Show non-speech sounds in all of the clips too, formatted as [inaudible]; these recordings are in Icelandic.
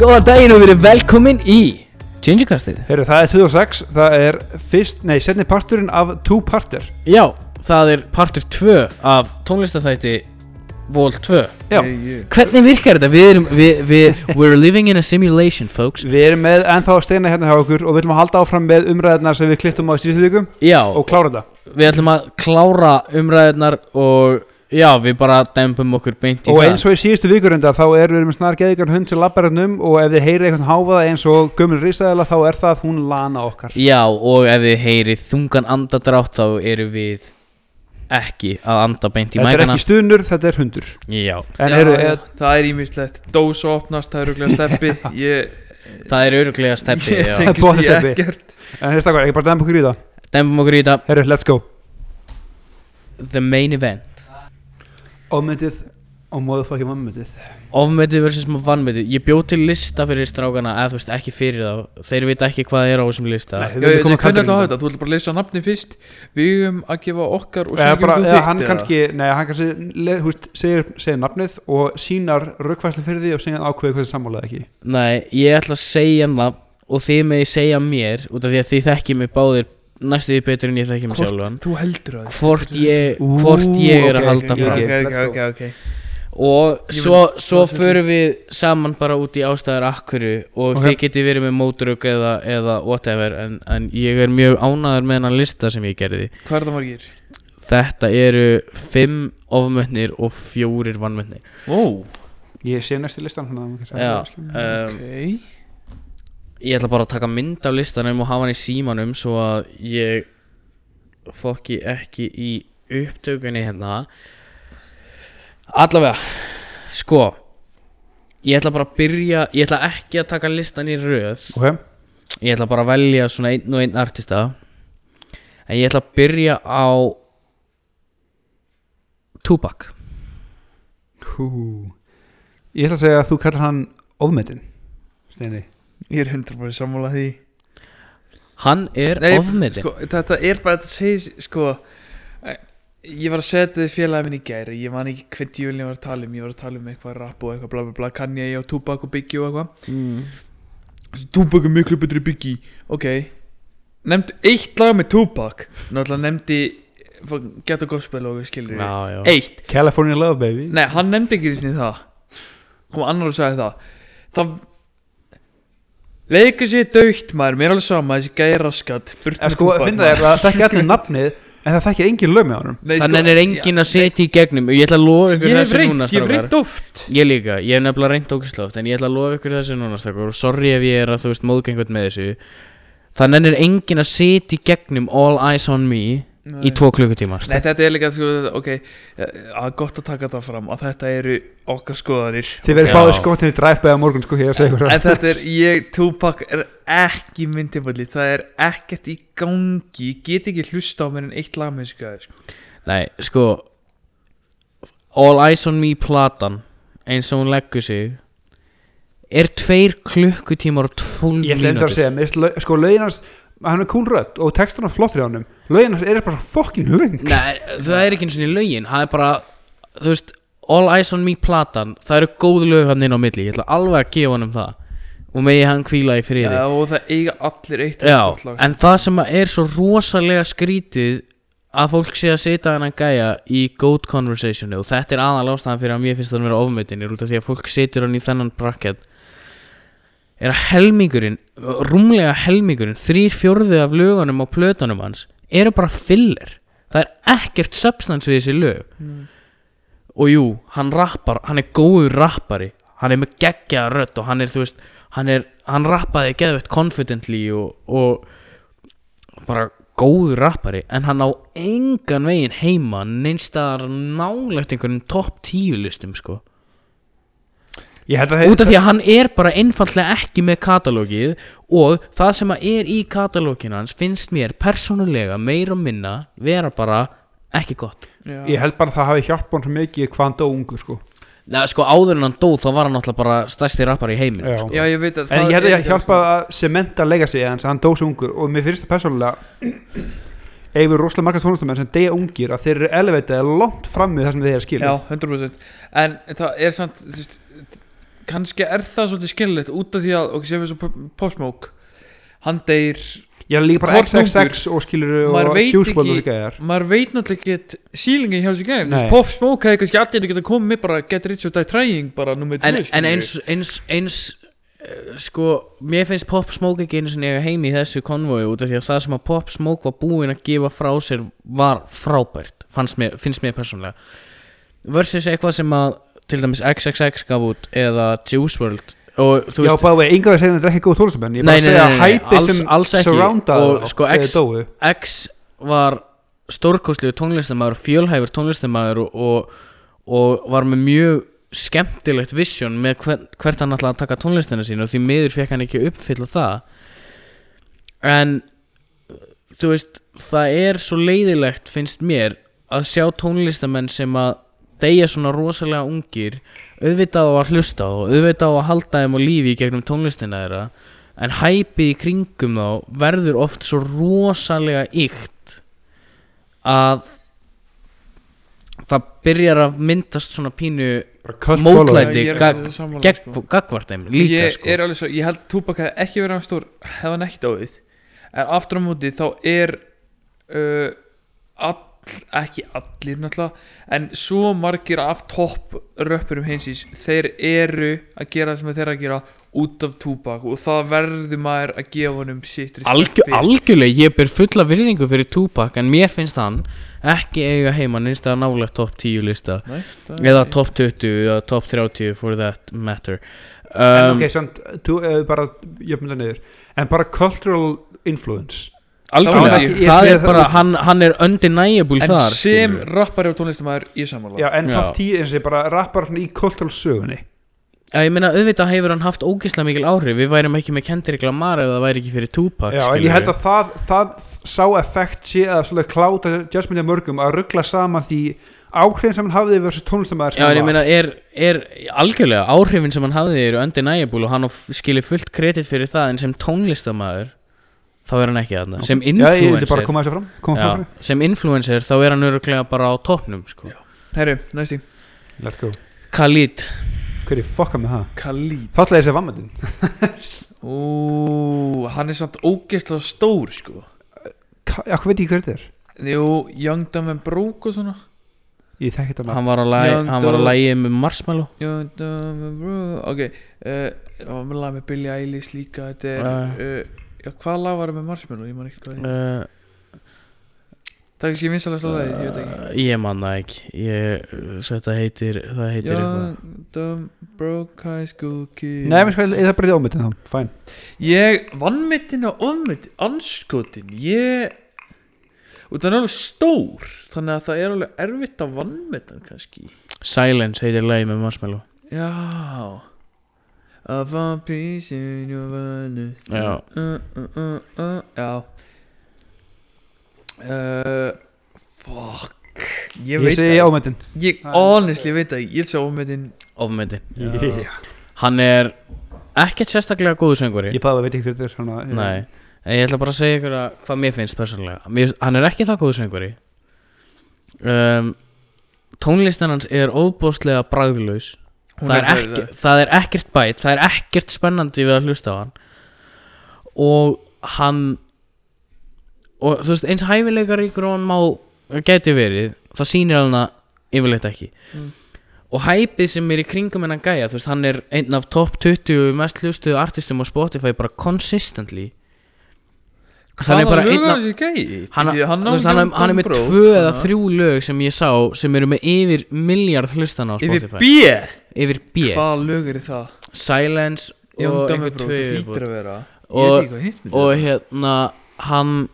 Góðan daginn og verið velkomin í Changecastið Heyrðu, það er 2006, það er fyrst, nei, setni parturinn af two-parter. Já, það er partur 2 af tónlistafæti Vol 2 Já, Hvernig virkar þetta? Við erum, við, við, we're living in a simulation folks. Við erum með ennþá steina hérna hjá okkur og við ætlum að halda áfram með umræðina sem við klittum á í síðustu vikum Já, og klára þetta. Við ætlum að klára umræðunar og já, við bara dempum okkur beint í Og það. eins og í síðustu vikurunda þá erum við með snar geðigan hund sem lappar hérna og ef þið heyrið eitthvað háfaða eins og gömul risaðela þá er það hún lana okkar. Já, og ef þið heyrið þungan andadrátt þá erum við ekki að anda beint í Þetta er mækana ekki stunur, þetta er hundur. Já, En Já, heyrðu, já, er, það er ímislegt Dós opnast, það er rúglega steppi. [laughs] Ég, það er öruglega steppi ég já. tengist Botnsteppi. því ekkert. En stakkar, ekki bara dæma okkur í það. Dempum okkur í þetta Heyrðu, let's go. The main event Ofmyndið og móðu þá ekki mammyndið Ofmetið versus vannmetið Ég bjóð til lista fyrir strákana eða þú veist ekki fyrir þá. Þeir vita ekki hvað er á þessum lista. Nei, erum komin Hvernig kaldir ætla að hafa inn þetta? Þú ætla bara að lesa nafni fyrst. Við um að gefa okkar og gefum þú eða þitt hann kannski, nei, hann kannski le, húst, segir, segir nafnið og sínar raukvæslu fyrir því og síðan ákveði hvað þið sammálaði ekki. Nei, ég ætla að segja nafn og þið með segja mér út af því að þið þekki mig báðir næstu því betur en ég þekki mig sjálfan. Þú heldur að Hvort ég, Ú, hvort ég er ok, að halda ok, fram. ok. Ok, ok, ok, ok. Og svo, svo förum við saman bara út í ástæður akkuru og Ok. þið geti verið með móturug eða, eða whatever en, en ég er mjög ánæður með hennan lista sem ég gerði. Hvað er það margir? Þetta eru fimm ofmötnir og fjórir vannmötnir Ó, Ég sé næstu listan svona, að maður kannski- um, ok ég ætla bara að taka mynd af listanum og hafa hann í símanum svo að ég fokki ekki í upptökunni hérna. Allavega sko ég ætla bara að byrja ég ætla ekki að taka listan í röð. Ok, ég ætla bara að velja svona einn og einn artista. En ég ætla að byrja á Tupac. Hú. Ég ætla að segja að þú kallar hann ofmetin Steini Ég er hundra bara sammála því. Hann er Nei, ofmiðin sko, Þetta er bara þetta segir sko eh, Ég var að setja þið félagið minn í gæri Ég man ekki hvern djúlinn ég var að tala um Ég var að tala um eitthvað rap og eitthvað bla bla bla Kanye og Tupac og Biggie og eitthvað. Mm. Tupac er miklu betri Biggie. Ok. Nefndu eitt lag með Tupac. Náttúrulega nefndi Geta gospel og skilur já, já. Eitt. California Love Baby. Nei, hann nefndi ekki sinni það. Kom annar og sagði það. Það Leika sér dögt maður Mér er alveg sama Þessi gæði raskat Burt En sko, finna þér að þekki allir nafnið en það þekkir engin lög með honum? Þannig er engin að setja í gegnum. Og ég ætla að lofa ykkur Ég hef þessu reynt, núna ég hef strákar. reynt oft. Ég líka, ég hef nefnilega reynt ógæslega oft en ég ætla að lofa ykkur þessu núna strákar. Sorry ef ég er að þú veist móðgengut með þessu. Þannig er engin að setja í gegnum All Eyes On Me í tvo klukkutíma Nei, þetta er líka, sko, ok að Gott að taka þetta fram Að þetta eru okkar skoðanir. Þið verður báðið skotin í drive-by á morgun sko, ég að segja En þetta er, ég, Tupac er ekki myndiböldi Það er ekkert í gangi Ég get ekki hlusta á mér en eitt lag með þessu gæði sko. Nei, sko All Eyes On Me platan eins og hún leggur sig er tveir klukkutímar og tólf Ég ætla endur að segja, sko hans hann er cool rödd og textan er flottur í honum. Lögin er bara svo fucking löng. Nei, það er ekki eins og í lögin. Það er bara, þú veist All Eyes On Me platan, það eru góð lög hann inn á milli, ég ætla alveg að gefa hann um það. Og megi hann hvíla í friði. Ja, Og það eiga allir eitt Já, en það sem er svo rosalega skrítið að fólk sé að setja hann að gæja í goat conversationu og þetta er aðal ástæðan fyrir að mér finnst það að vera ofmyndin er út af því að fólk setur hann í þennan bracket er að helmingurinn rúmlega helmingurinn þrýr fjórðu af lögunum á plötunum hans eru bara filler. Það er ekkert substance við þessi lög. Mm. og jú, hann rappar, hann er góður rappari. Hann er með geggjaða rödd og hann er, þú veist, hann er hann rappaði geðveitt confidently og, og bara góður rappari. En hann á engan veginn heima neinstaðar nálægt einhverjum topp tíu listum sko. að út af því að hann er bara einfallega ekki með katalógið og það sem að er í katalóginu hans finnst mér persónulega meir og minna vera bara ekki gott Já. Ég held bara að það hafi hjálpað hann svo mikið hvað hann dó ungu sko Nei, sko áður en hann dóð þá var hann náttúrulega bara stærsti rappari í heiminn Já. sko. Já, ég veit að En ég held að ekki hjálpað að sementa legacy hans að hann dó svo ungur og mér finnst það persónulega ef við rosalega margar tónlistamenn sem deyja ungir að þeir eru elevated langt fram með það sem þeir eru Já, skilið 100% En það er samt þú veist, kannski er það svolítið skemmilegt út af því að, ok, séum við svo Pop Smoke hann deyr, er líka bara XXX og skilur og WRLD og þessi gæjar. maður veit náttúrulega ekki sílingi hjá Nei. Pop Smoke hefði kannski allir geta komið með bara Get Rich or Die Trying bara nummer 2 en, en eins, eins, eins uh, sko, mér finnst Pop Smoke ekki einu sinni eiga heimi í þessu konvoi út af því að það sem að Pop Smoke var búinn að gefa frá sér var frábært mér, finnst mér persónlega versus eitthvað sem að til dæmis XXX gaf út eða Juice WRLD og þú Já, veist, bæði, enga að segja þetta er ekki góð tónlistamenn Ég bara að segja að hæpi sem surroundaði Og sko, X-. X var stórkostlegu tónlistamæður fjölhæfur tónlistamæður og, og, og var með mjög skemmtilegt vision með hver, hvert hann ætlaði að taka tónlistina sín og því miður fekk hann ekki uppfylla það. En þú veist það er svo leiðilegt finnst mér að sjá tónlistamenn sem að deyja svona rosalega ungir auðvitað á að hlusta á og auðvitað á að halda þeim á lífi í gegnum tónlistina þeirra en hæpið í kringum þá verður oft svo rosalega ykt að það byrjar að myndast svona pínu mótlæti following. Ég gag- alveg sammála, gegn, sko. gagvart þeim líka ég sko er alveg svo, ég held Tupac hefði ekki verið hann stór hefði hann ekki dáið en aftur á móti þá er uh, all, ekki allir náttúrulega en svo margir af topp röppurum heimsins þeir eru að gera það sem þeir eru að gera út af Tupac og það verður maður að gefa honum sitt fyrir. algjörlega, ég ber fulla virðingu fyrir Tupac en mér finnst hann ekki eiga heima það nálega top 10 lista. Það- eða top 20 eða top 30 for that matter. En um, ok, samt, þú, uh, bara jöfnum það niður. En bara cultural influence algjörlega, það sé er það, bara hann, hann er undeniable en þar. sem skilurðu. rappari og tónlistamæður í samanlega Já, en top 10 eins og ég bara rappar svona í cultural sögunni. Já, ég meina auðvitað hefur hann haft ógeðslega mikil áhrif. Við værum ekki með Kendrick Lamar ef það væri ekki fyrir Tupac Já, en ég held að það, það sá effekt sé að svolítið kláta judgmentið mörgum að ruggla saman því áhrifin sem hann hafði versus tónlistamæður sem Já, en ég meina, er, er algjörlega áhrifin sem hann hafði eru undeniable og hann á skilið fullt kredit fyrir það en sem tónlistamæður þá er hann ekki þarna. Sem Já, bara influencer. koma þessu fram koma já, sem influencer þá er hann öruglega bara á toppnum sko. herru, næsti. Let's go. Khalid. Hverju fokka með það? Khalid. Þá ætlaði þessi vammendin [laughs] Ú, hann er samt ógeðslega stór sko. Já, hvað veit ég hver þetta er? Jú, Young Dumb and Broke og svona. Ég þekki þetta hann var að lægi Young hann var að lægi með Marshmallow. Young Dumb and Broke. Ok, uh, það var með lag með Billie Eilish líka Þetta er Uh. Uh, Já, hvað lag var það með Marshmallow? Ég man ekki hvað það er. Uh, Það er ekki vinsalega stóð það, ég veit ekki. Ég man það ekki. Ég, þetta heitir það heitir eitthvað. Dumb Broke High School Kid Nei, mér sko, ég það bara í ómyndin þá. Fæn Ég, vannmettin og ofmettin Anskotin, ég Og það er alveg stór Þannig að það er alveg erfitt að vannmettan kannski. Silence heitir lægi með Marshmallow. Já Of a piece in your value Já. uh, uh, uh, uh, Já uh, Fuck. Ég Ég veit segi það ómyndin Ég honestly veit það Ég sé ofmetin ofmyndi yeah. hann er ekkert sérstaklega góðu söngvari. Ég bæði að veit ekki hver þetta er svona, Nei, en ég ætla bara að segja ykkur að hvað mér finnst persónulega. Mér, Hann er ekki það góðu söngvari. Um, Tónlistan hans er óbóðslega bragðlaus það er er, ekki, það. það er ekkert bæt Það er ekkert spennandi við að hlusta á hann Og hann Og þú veist, eins hæfileikar og hann má Gæti verið, það sýnir hann að Yfirleitt ekki Mm. Og hæpið sem er í kringum hennan gæja Þú veist, hann er einn af top 20 Mest hlustuðu artistum á Spotify Bara consistently Hann er bara einn hann, er með tvö eða þrjú lög sem ég sá sem eru með yfir miljard hlustana á Spotify. Yfir B. Hvaða lög er það? Silence Young og einhver tvö Og- hvað hérna hann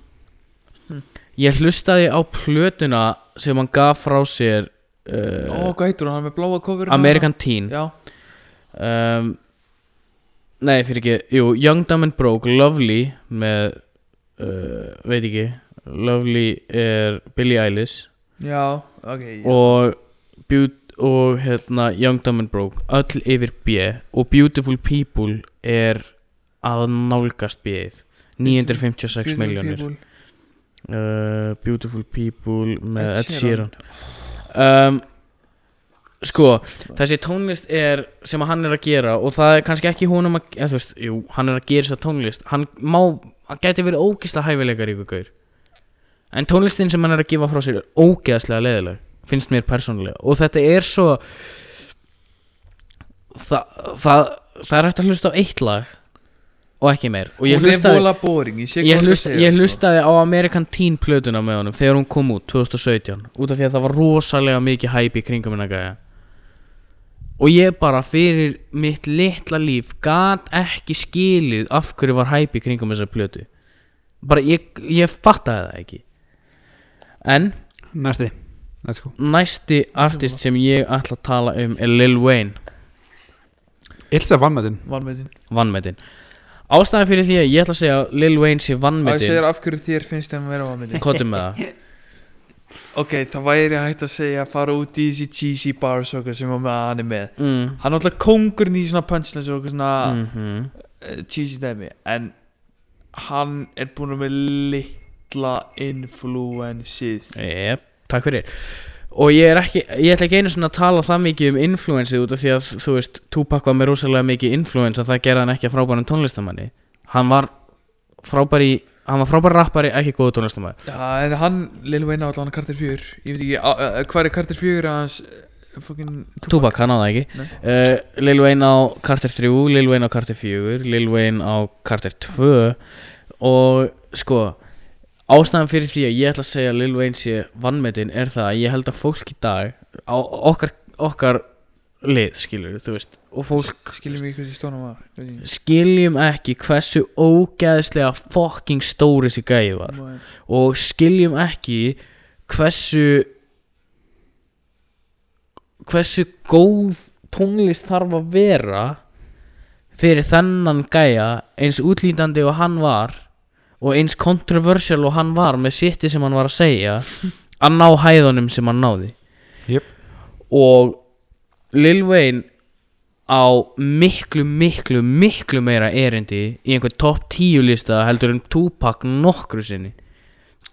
Hm. ég hlustaði á plötuna sem hann gaf frá sér Ó, uh, hvað heitur hann? Hann er með bláa cover American Teen. Já. Um, nei fyrir ekki jú, Young Dumb and Broke, Lovely með uh, veit ekki Lovely er Billie Eilish Já, ok já. og, Beau- og hérna, Young Dumb and Broke öll yfir B og Beautiful People er að nálgast B-ið 956 Beautiful miljónir People. uh, Beautiful People með Ed Ed Sheeran Sheeran. um, sko, þessi tónlist er sem að hann er að gera og það er kannski ekki honum að, eða þú veist, jú, hann er að gera þessa tónlist hann má, hann gæti verið ógislega hæfileikar ykkur gaur. En tónlistin sem hann er að gefa frá sér er ógeðslega leðileg, finnst mér persónulega. Og þetta er svo það, það, það er hægt að hlusta á eitt lag og ekki meir. Og ég hlustaði Ég, sko. hlustaði á American Teen plötuna með honum þegar hún kom út 2017 út af því að það var rosalega mikið hæp í kringum hennar gæja og ég bara fyrir mitt litla líf gat ekki skilið af hverju var hæp í kringum þessar plötu. Bara ég, ég fattaði það ekki. En næsti. Let's go. næsti artist sem ég ætla að tala um er Lil Wayne. Ilsa vannmættin Vanmetin vannmetinn ástæðan fyrir því að ég ætla að segja að Lil Wayne sé Það vannmetinn segir af hverju þér finnst þeim að vera vanmetin kottum með það [laughs] Ok, það væri hægt að segja að fara út í þessi cheesy bars og eitthvað sem hann er með mm. Hann er alltaf kongurinn í svona punchlines og eitthvað svona Mm uh, cheesy dæmi En hann er búin að með litla influensið Jep, takk fyrir. Og ég er ekki, ég ætla ekki einu svona að tala það mikið um influensið út af því að þú veist Tupac var með rosalega mikið influens og það gerði hann ekki að frábærum tónlistamanni Hann var frábæri, hann var frábæri rappari, ekki góðu tónlistamanni Já, en hann, Lil Wayne á allan Carter 4 Ég veit ekki, uh, uh, hvað er Carter 4 að hans fucking Tupac, hann á það ekki. Uh, Lil Wayne á Carter 3, Lil Wayne á Carter 4 Lil Wayne á Carter 2 Og sko Ástæðan fyrir því að ég ætla að segja Lil Wayne sé vannmetinn er það að ég held að fólk í dag á okkar, okkar lið skilur þú veist og fólk Skiljum við þessi stóna var skiljum ekki hversu ógeðslega fucking stóri þessi gæði var. Og skiljum ekki hversu hversu góð tónlist þarf að vera fyrir þennan gæja eins útlítandi og hann var og eins controversial og hann var með sitti sem hann var að segja [laughs] að ná hæðunum sem hann náði. Jep. og Lil Wayne á miklu, miklu, miklu meira erindi í einhvern topp 10 lista heldur en Tupac nokkru sinni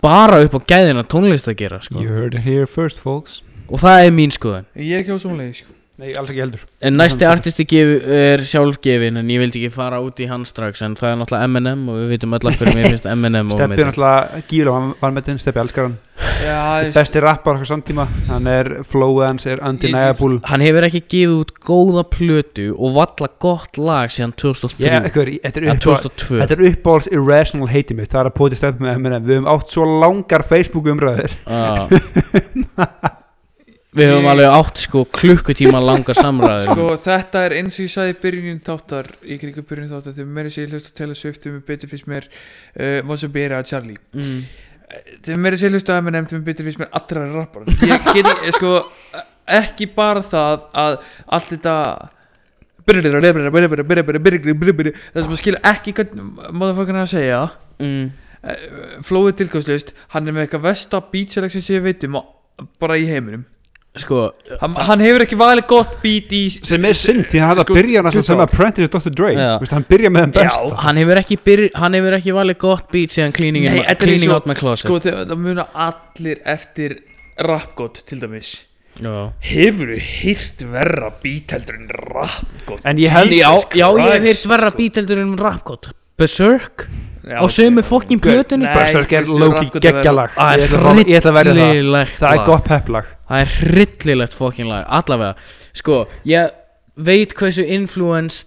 bara upp á gæðina tónlist að gera sko. You heard it here first folks og það er mín skoðan Ég er ekki á svona sko. Nei, alls ekki heldur. En næsti artisti er sjálfgefin en ég vildi ekki fara út í hann strax en það er náttúrulega Eminem og við vitum öll af hverju mér finnst Eminem og Steppi er náttúrulega gíla vannmættin Steppi elskar hann. Já, ég- Besti rappar okkar samtíma Hann er flowið hans er undeniable. Hann hefur ekki gefið út góða plötu og valla gott lag síðan 2003 Ég, eitthvað, þetta er eða uppáhalds 2002 Þetta er uppáhalds irrational heiti mitt Það er að poti Steppi með Eminem. Við höfum átt svo langar Facebook umræður Já. [laughs] Við höfum alveg átt sko klukkutíma langar samræður Sko þetta er eins og ég sagði í byrjunin þáttar í kringum byrjunin þáttar þegar meira sér hlust að tala sviftu með betur fyrst mér uh, Mozambique að Charlie mm. þegar meira sér hlust að Eminem þegar betur fyrst mér allra rappar ég get ekki, sko ekki bara það að allt þetta það sem að skilja ekki er að segja Mm. flóið tilkvæmslist hann er með eitthvað vesta Sko hann, hann hefur ekki valið gott beat í Sem er synd Því hann hætti Sko, að byrja næstum sem. Apprentice Dr. Dre Já. Vist, Hann byrja með Já. besta Hann hefur ekki, byrj, hann hefur ekki valið gott beat síðan Cleaning, Nei, in, cleaning og- Out My Closet sko það muna allir eftir rapgótt til dæmis Já, hefur þú hýrt verra beat heldur en rapgótt En ég held já, já ég hef heyrt verra beat heldur en rap gott Berserk á sömu fokkin plötunni? Berserk er Loki geggjalag. Það Ég er ætla að- ég ætla að verja það. er gott pepplag Það er hryllilegt fokkin lag Allavega. Sko, ég veit hversu influence,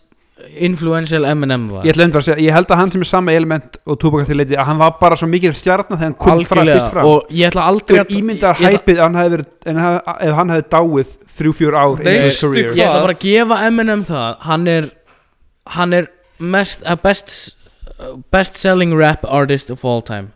influential Eminem var. Ég að segja Ég held að hann sem er sama element og Tupac til leiti að hann var bara svo mikið stjarnar þegar hann kom fram fyrst fram. Og ég ætla aldrei Hver ímyndar hæpið að hann hefði verið en ha- ef hann hefði dáið þrjú, fjör ár í Veistu his career. Hvað? Ég ætla bara að gefa Eminem það. Hann er Hann er mest uh, best, best selling rap artist of all time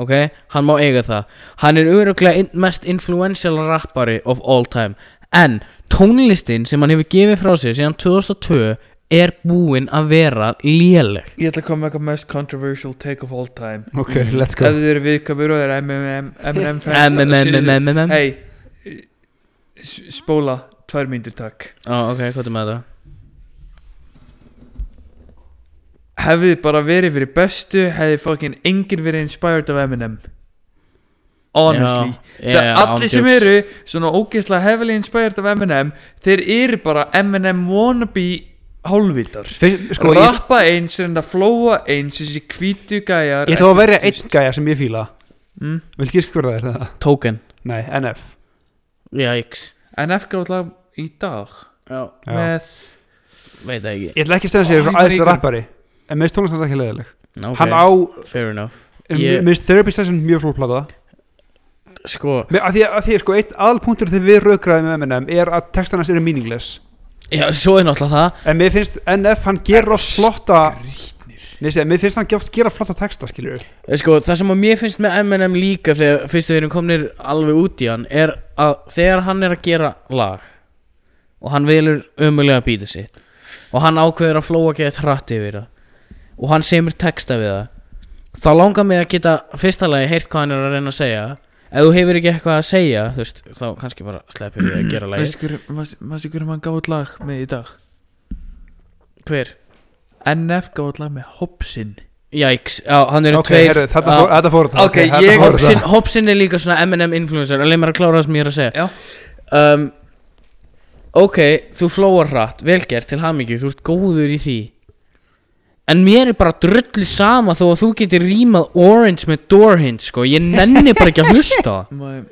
Ok, hann má eiga það Hann er öruglega in, mest influential rappari of all time En tónlistin sem hann hefur gefið frá sér síðan 2002 er búinn að vera léleg ég ætla að koma með eitthvað mest controversial take of all time Ok, let's ef go þið eru viðkvæmur og er Eminem Eminem fans Eminem hei spóla tvær mínútur takk Ó, ok, hvað er með það? Hefði bara verið fyrir bestu hefði fokkin enginn verið inspired af Eminem. Honestly. Já, Það já, allir sem eru svona ógeðslega heavily inspired af Eminem þeir eru bara Eminem wannabe hálfvitar Fyrst, sko, ég, rappa eins, reynda flóa eins þessi hvítu gæjar ég ætla að verja einn gæja sem ég fíla. Mm. Vil gísk hver það? Er það? Token Nei, NF Jæks En FG átla í dag. Já, Já. með veit það ekki. Ég ætla ekki að Ó, sér ég æðislega ykkur- rappari En finnst tónlistan ekki leðileg okay. Hann á, Fair enough. Mér Ég- finnst Therapy Session mjög flóplata Sko Mér- Að því að, því, að sko, eitt aðalpunktur þegar við rauðgræðum með Eminem er að textan hans eru meaningless. Já, svo er náttúrulega það. En mér finnst NF, hann oft flotta sé, mér finnst hann oft gera flotta texta, skilur við Eh, Sko, það sem að mér finnst með Eminem líka þegar fyrstu við erum komnir alveg út í hann er að þegar hann er að gera lag og hann velur ömulega býta sitt og hann ákveður að flóa gett hratt yfir það og hann semur texta við það. Þá langar mig að geta fyrsta lagi heyrt hvað hann er að reyna að segja. Ef þú hefur ekki eitthvað að segja þú veist, þá kannski bara sleppir við að gera lagi Veistu hver, veistu hver hann gáði lag með í dag? Hver? NF gáði lag með Hobson Jæks, hann eru Ok, tveir þetta fór, þetta fór það Ok, þetta ég- Hobson, það. Hobson er líka svona Eminem influencer. Leið mér að klára það sem ég er að segja. Um, Ok, þú flóar hratt, velgert til hamingju, þú ert góður í því En mér er bara drullu sama þó að þú getur rímað Orange með Doorhinge sko. Ég nenni bara ekki að hlusta. [laughs] Má-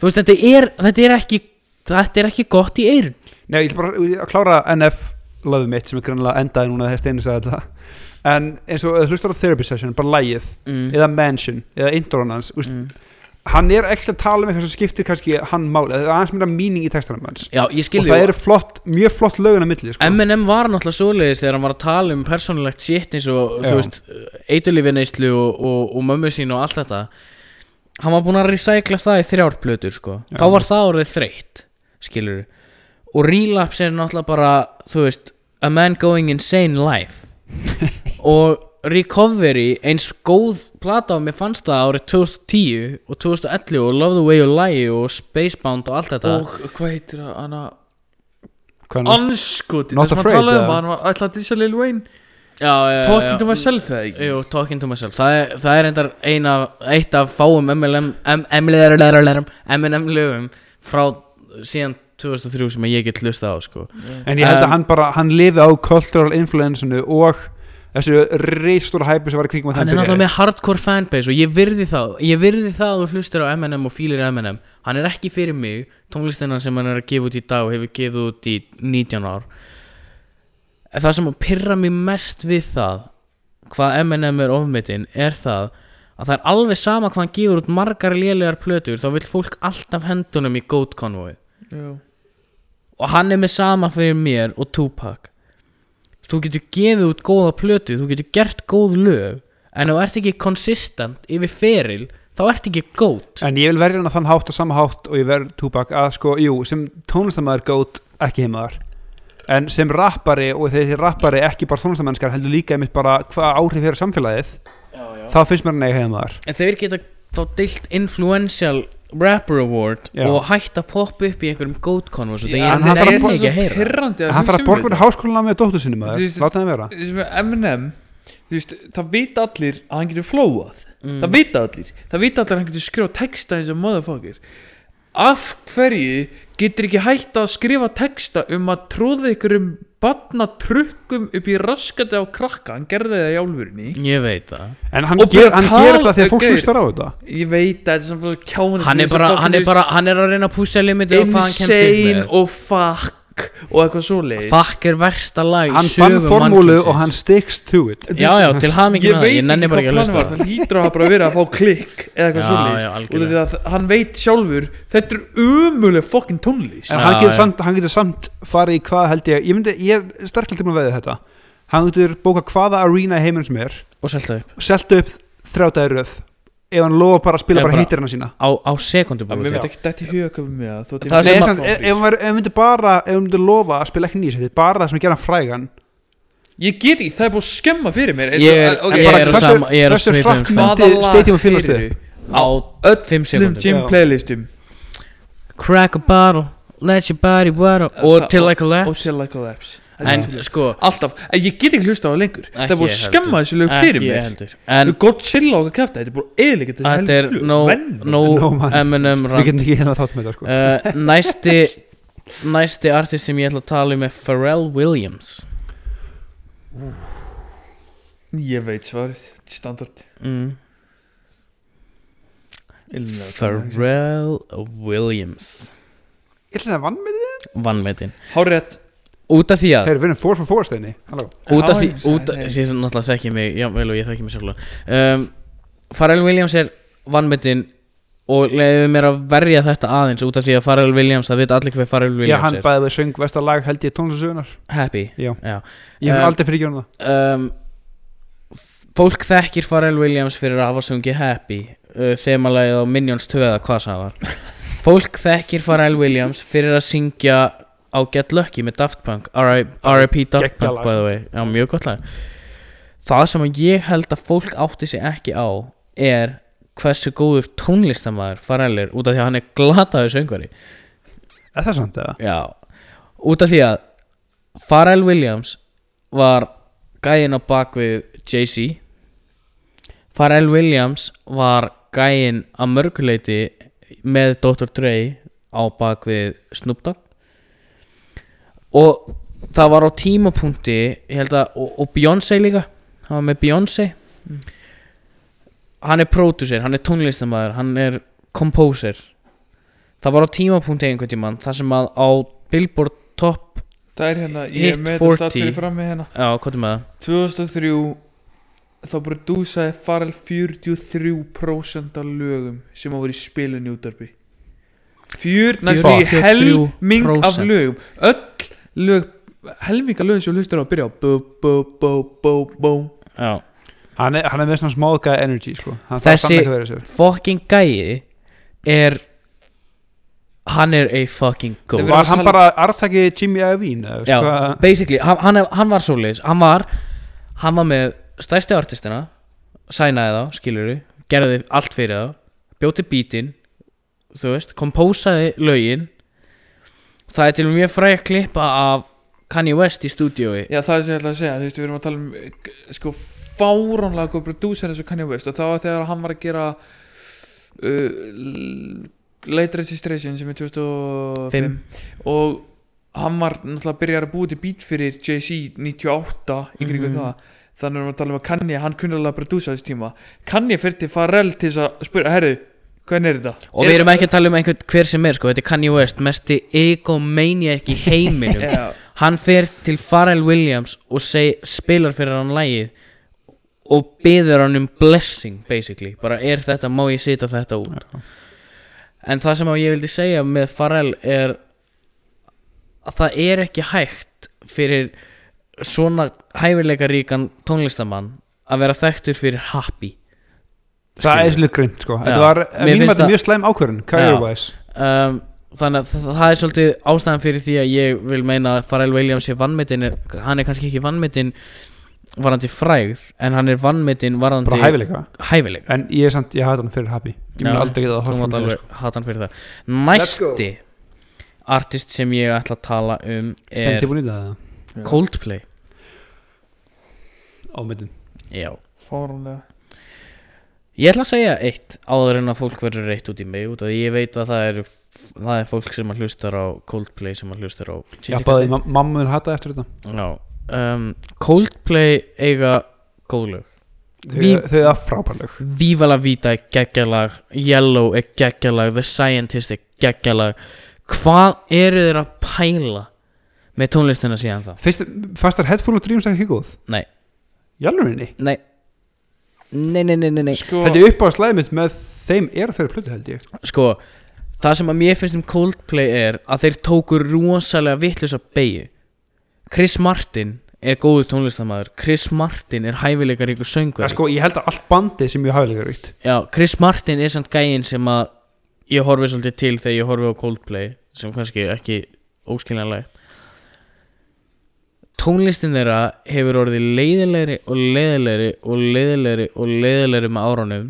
Þú veist, þetta er, þetta er ekki Þetta er ekki gott í eirun Nei, ég ætla bara að klára NF löfum mitt sem er grannlega endaði núna þegar Steini sagði þetta. En eins og hlustar á Therapy Session, bara lægið mm. eða Mansion, eða úst, Mm. Hann er ekki að tala um eitthvað sem skiptir kannski hann máli, það er aðeins meira meaning í textanum hans. Já, ég og það eru flott, mjög flott lögun að milli sko. M&M var náttúrulega svoleiðis þegar hann var að tala um persónulegt shit eins og eitulífineyslu og, og, og mömmu sín og allt þetta. Hann var búinn að recycla það í þrjár plötur sko. Þá var það orðið þreytt skilur og relapse er náttúrulega bara þú veist a man going insane life. [laughs] Og recovery eins góð plata og mér fannst það árið 2010 og 2011 og Love the Way You Lie og Spacebound og allt þetta. Og hvað heitir það? Hana Anskoti Not Afraid, um ætlaði að dissa Lil Wayne. Já, já, Talking já. to myself eða ekki? Jú, Talking to myself. Það er, það er endar ein af, eitt af fáum MLM, MLM, lögum frá síðan 2003 sem ég get hlusta á sko. en ég held Um, að hann bara, hann lifi á cultural influensinu og þessu reistóra hæpi sem var í kringum Hann er náttúrulega með hardcore fanbase og ég virði það. Ég virði það að þú hlustir á M&M og fílir M&M Hann er ekki fyrir mig Tónlistina sem hann er að gefa út í dag og hefur gefið út í 19 ár. Það sem að pyrra mig mest við það Hvað M&M er ofmetinn Er það að það er alveg sama hvað hann gefur út margar lélegar plötur þá vill fólk alltaf hendunum í Goat Convoy. Já. og hann er með sama fyrir mér og Tupac þú getur gefið út góða plötu þú getur gert góð lög en ef þú ert ekki konsistent yfir feril þá ert ekki gót en ég vil verja hann að þann hátt og sama hátt og ég verð Tupac að sko, jú, sem tónlistamæður gót ekki heimaðar en sem rappari og þegar þið rappari ekki bara tónlistamennskar heldur líka einmitt bara hvað áhrif fyrir samfélagið já, já. þá finnst mér hann eiga heimaðar en þeir geta þá deilt influential rapper award Já. og hætt að poppa upp í einhverjum goat converse og það ég en hann endilega þarf að nenni bo- ekki að heyra hann þarf að borga fyrir háskólan með dóttur sinni maður, láta hann vera. Eminem Þú veist, það vita allir að hann getur flóað Mm. Það vita allir. Það vita allir að hann getur skrifa texta eins og motherfucker. Af hverju getur ekki hægt að skrifa texta um að tróða ykkur um batna trukkum upp í raskati á krakka Hann gerði það í álfurinni ég veit það. En hann, Og ger, bara hann gerir þetta þegar fólk hlustar á þetta. Ég veit að þetta er svona kjána hann er bara, hann er bara, hann er að reyna að pússa limitið á hvað hann kemst upp Insane með. og fuck og eitthvað svoleiðis. Fuck er versta lag í hann fann sögu formúlu og hann sticks to it. Já, já, til hamingi Ég með það, veit ég nenni ekki bara hvað ekki að planið hlusta. á var það hlýtur að hafa bara verið að fá klikk eða eitthvað Já, svoleiðis. já, Út af algjörlega. því að hann veit sjálfur Þetta er umuleg fokkin tónlist. En Já, hann getur, já. samt, hann getur samt farið í hvað held ég ég, myndi, ég er sterklega til að veða þetta. Hann getur bóka hvaða arena í heiminum sem er og selta upp. og selta upp þrjátaði röð ef hann lofa bara að spila bara bara- hittirina sína. á, á sekundu Mér veit ekki dætt í huga hvað með það þótt ég- Það Nei, sem en að- samt, ef, hann hann myndi bara ef hann myndi lofa að spila ekki nýsætti bara það sem að gera hann frægan. Ég get ekki, það er búið að skemma fyrir mér. Ég er- er hversu- sama- ég er hratt stað. myndi Hvaða lag að fyllast heyrirðu? á Öllum 5 sekundur gym playlistum Crack a bottle, let your body waddle Það- Till I Collapse En sko alltaf, en ég get ekki hlusta á það lengur. Það er búið að skemma þessu lög fyrir Ekki ég mér heldur. En Godzilla og kæfta, þetta er búið eðilega þetta er no, no. Eminem Við getum ekki hérna þátt með það sko. Uh, Næsti Næsti artist sem ég ætla að tala um er Pharrell Williams. Ég veit svarið, standard. Mm. Ilmlega Pharrell Williams. Ég ætla að vann með þið Vannmetin Hárétt Út af því að Þeir við erum fór frá Halló. Út af Já, því ég út af. Því náttúrulega þekki mig Já, vel og ég þekki mig sjálf um, Pharrell Williams er vannmetin Og leiði mér að verja þetta aðeins Út af því að Pharrell Williams Það veit allir hver Pharrell Já, Williams hann er. bæði við söng vestarlag held ég tónlistasögunar Happy Já. Já. Ég hef Um, aldrei fyrir ekki það. um, Fólk þekkir Pharrell Williams fyrir að hafa sungið Happy uh, Þemalagið á Minions 2 eða hvað það var. [laughs] Fólk þekkir Pharrell Williams fyrir að syngja á Get Lucky með Daft Punk. R.I.P. Daft Punk by the way. Já, mjög gott lag. Það sem ég held að fólk átti sig ekki á er hversu góður tónlistamæður Pharrell er út af því að hann er glataður söngvari. Er það sant eða? Já, út af því að Pharrell Williams var gæinn á bakvið Jay-Z. Pharrell Williams var gæinn að mörguleiti með Dr. Dre á bakvið Snoop Dogg og það var á tímapunkti að, og, og Beyoncé líka hann var með Beyoncé hann er producer, hann er tónlistamæður hann er composer það var á tímapunkti einhvern tímann þar sem að á Billboard Top Það er hérna, ég er Hit með þetta 40. start fyrir fram með hérna já, er með það? 2003 þá prodúsaði Farrell 43% af lögum sem á í spilun í útarpi Fjör, næstu í 43%. helming af lögum öll lög helminga lögum sem hlustur á að byrja á. Bú, bú, bú, bú, bú. Já. Hann er, hann er með svona guy energy sko. Hann Þessi- þarf samt ekki að vera sér. fucking gæi er hann er a fucking Við goat Var hann bara arðtaki Jimmy Iovine eða já, veist hvað? basically, hann, hann, er- hann var svoleiðis. Hann var, hann var með stærsti artistina, sænaði þá skilur gerði allt fyrir þá bjóti bítinn þú veist, kompósaði lögin það er til mjög fræg klippa af Kanye West í stúdíói. Já, það er sem ég ætla að segja, þú veist, við erum að tala um eh, sko fáránlega góð prodúser eins og Kanye West. Og það var þegar hann var að gera uh, Late Registration sem er 2005 Fimm. og hann var náttúrulega að byrja að búið til beat fyrir Jay-Z 98 í kringum Mhm. það. Þannig erum við að tala um að Kanye, hann kunni alveg að prodúsa þess tíma. Kanye fyrir til Pharrell til að spura, herru, hvernig er þetta? og við erum ekki að tala um einhvern hver sem er sko, þetta er Kanye West, mesti egomaniac í heiminum. [laughs] Já, hann fer til Pharrell Williams og seg, spilar fyrir hann lagið og byður hann um blessing basically, bara er þetta, má ég sita þetta út? En það sem að ég vildi segja með Pharrell er að það er ekki hægt fyrir svona hæfileikaríkan tónlistamann að vera þekktur fyrir happy Það er svolítið grimt sko. Þetta var, Mér mínum finnst að þetta það- mjög slæm ákvörðun Career-wise. Um, þannig að það, það er svolítið ástæðan fyrir því að ég vil meina að Pharrell Williams sé vannmetinn er, hann er kannski ekki vannmetinn varandi frægð en hann er vannmetinn varandi Bara hæfileika. Hæfileika. En ég er samt, ég hafði hann fyrir happy. Ég mun aldrei geta að þú horfa mátt fram hjá alveg því, sko. hata hann fyrir það. Næsti artist sem ég ætla að tala um er það Coldplay. Ámyndin já. Fáránlega Ég ætla að segja eitt áður en að fólk verður reitt út í mig út af því ég veit að það er, það er fólk sem að hlustar á Coldplay sem að hlustar á Já, Ginger báði Castle. mamma mun hata eftir þetta Já, um, Coldplay eiga góðlög Þau er frábærlög Viva la Vida er geggjalag Yellow er geggjalag The Scientist er geggjalag Hvað eru þeir að pæla með tónlistina síðan þá? Fyrst, fastar Headful of Dreams ekki góð? Nei, Jálfurinni? nei Nei, nei, nei, nei, nei. Sko, Held ég upp á slæmið með þeim er þeirra plötu held ég. Sko, það sem að mér finnst um Coldplay er að þeir tóku rosalega vittlust að beigju Chris Martin er góður tónlistamæður Chris Martin er hæfileikar ykkur ja, söngvari sko, Ég held að allt bandið sem ég hafilega ríkt Já, Chris Martin er samt gæinn sem að ég horfi svolítið til þegar ég horfi á Coldplay sem kannski ekki óskiljanlegt Tónlistin þeirra hefur orðið leiðilegri og leiðilegri og leiðilegri og leiðilegri með árunum.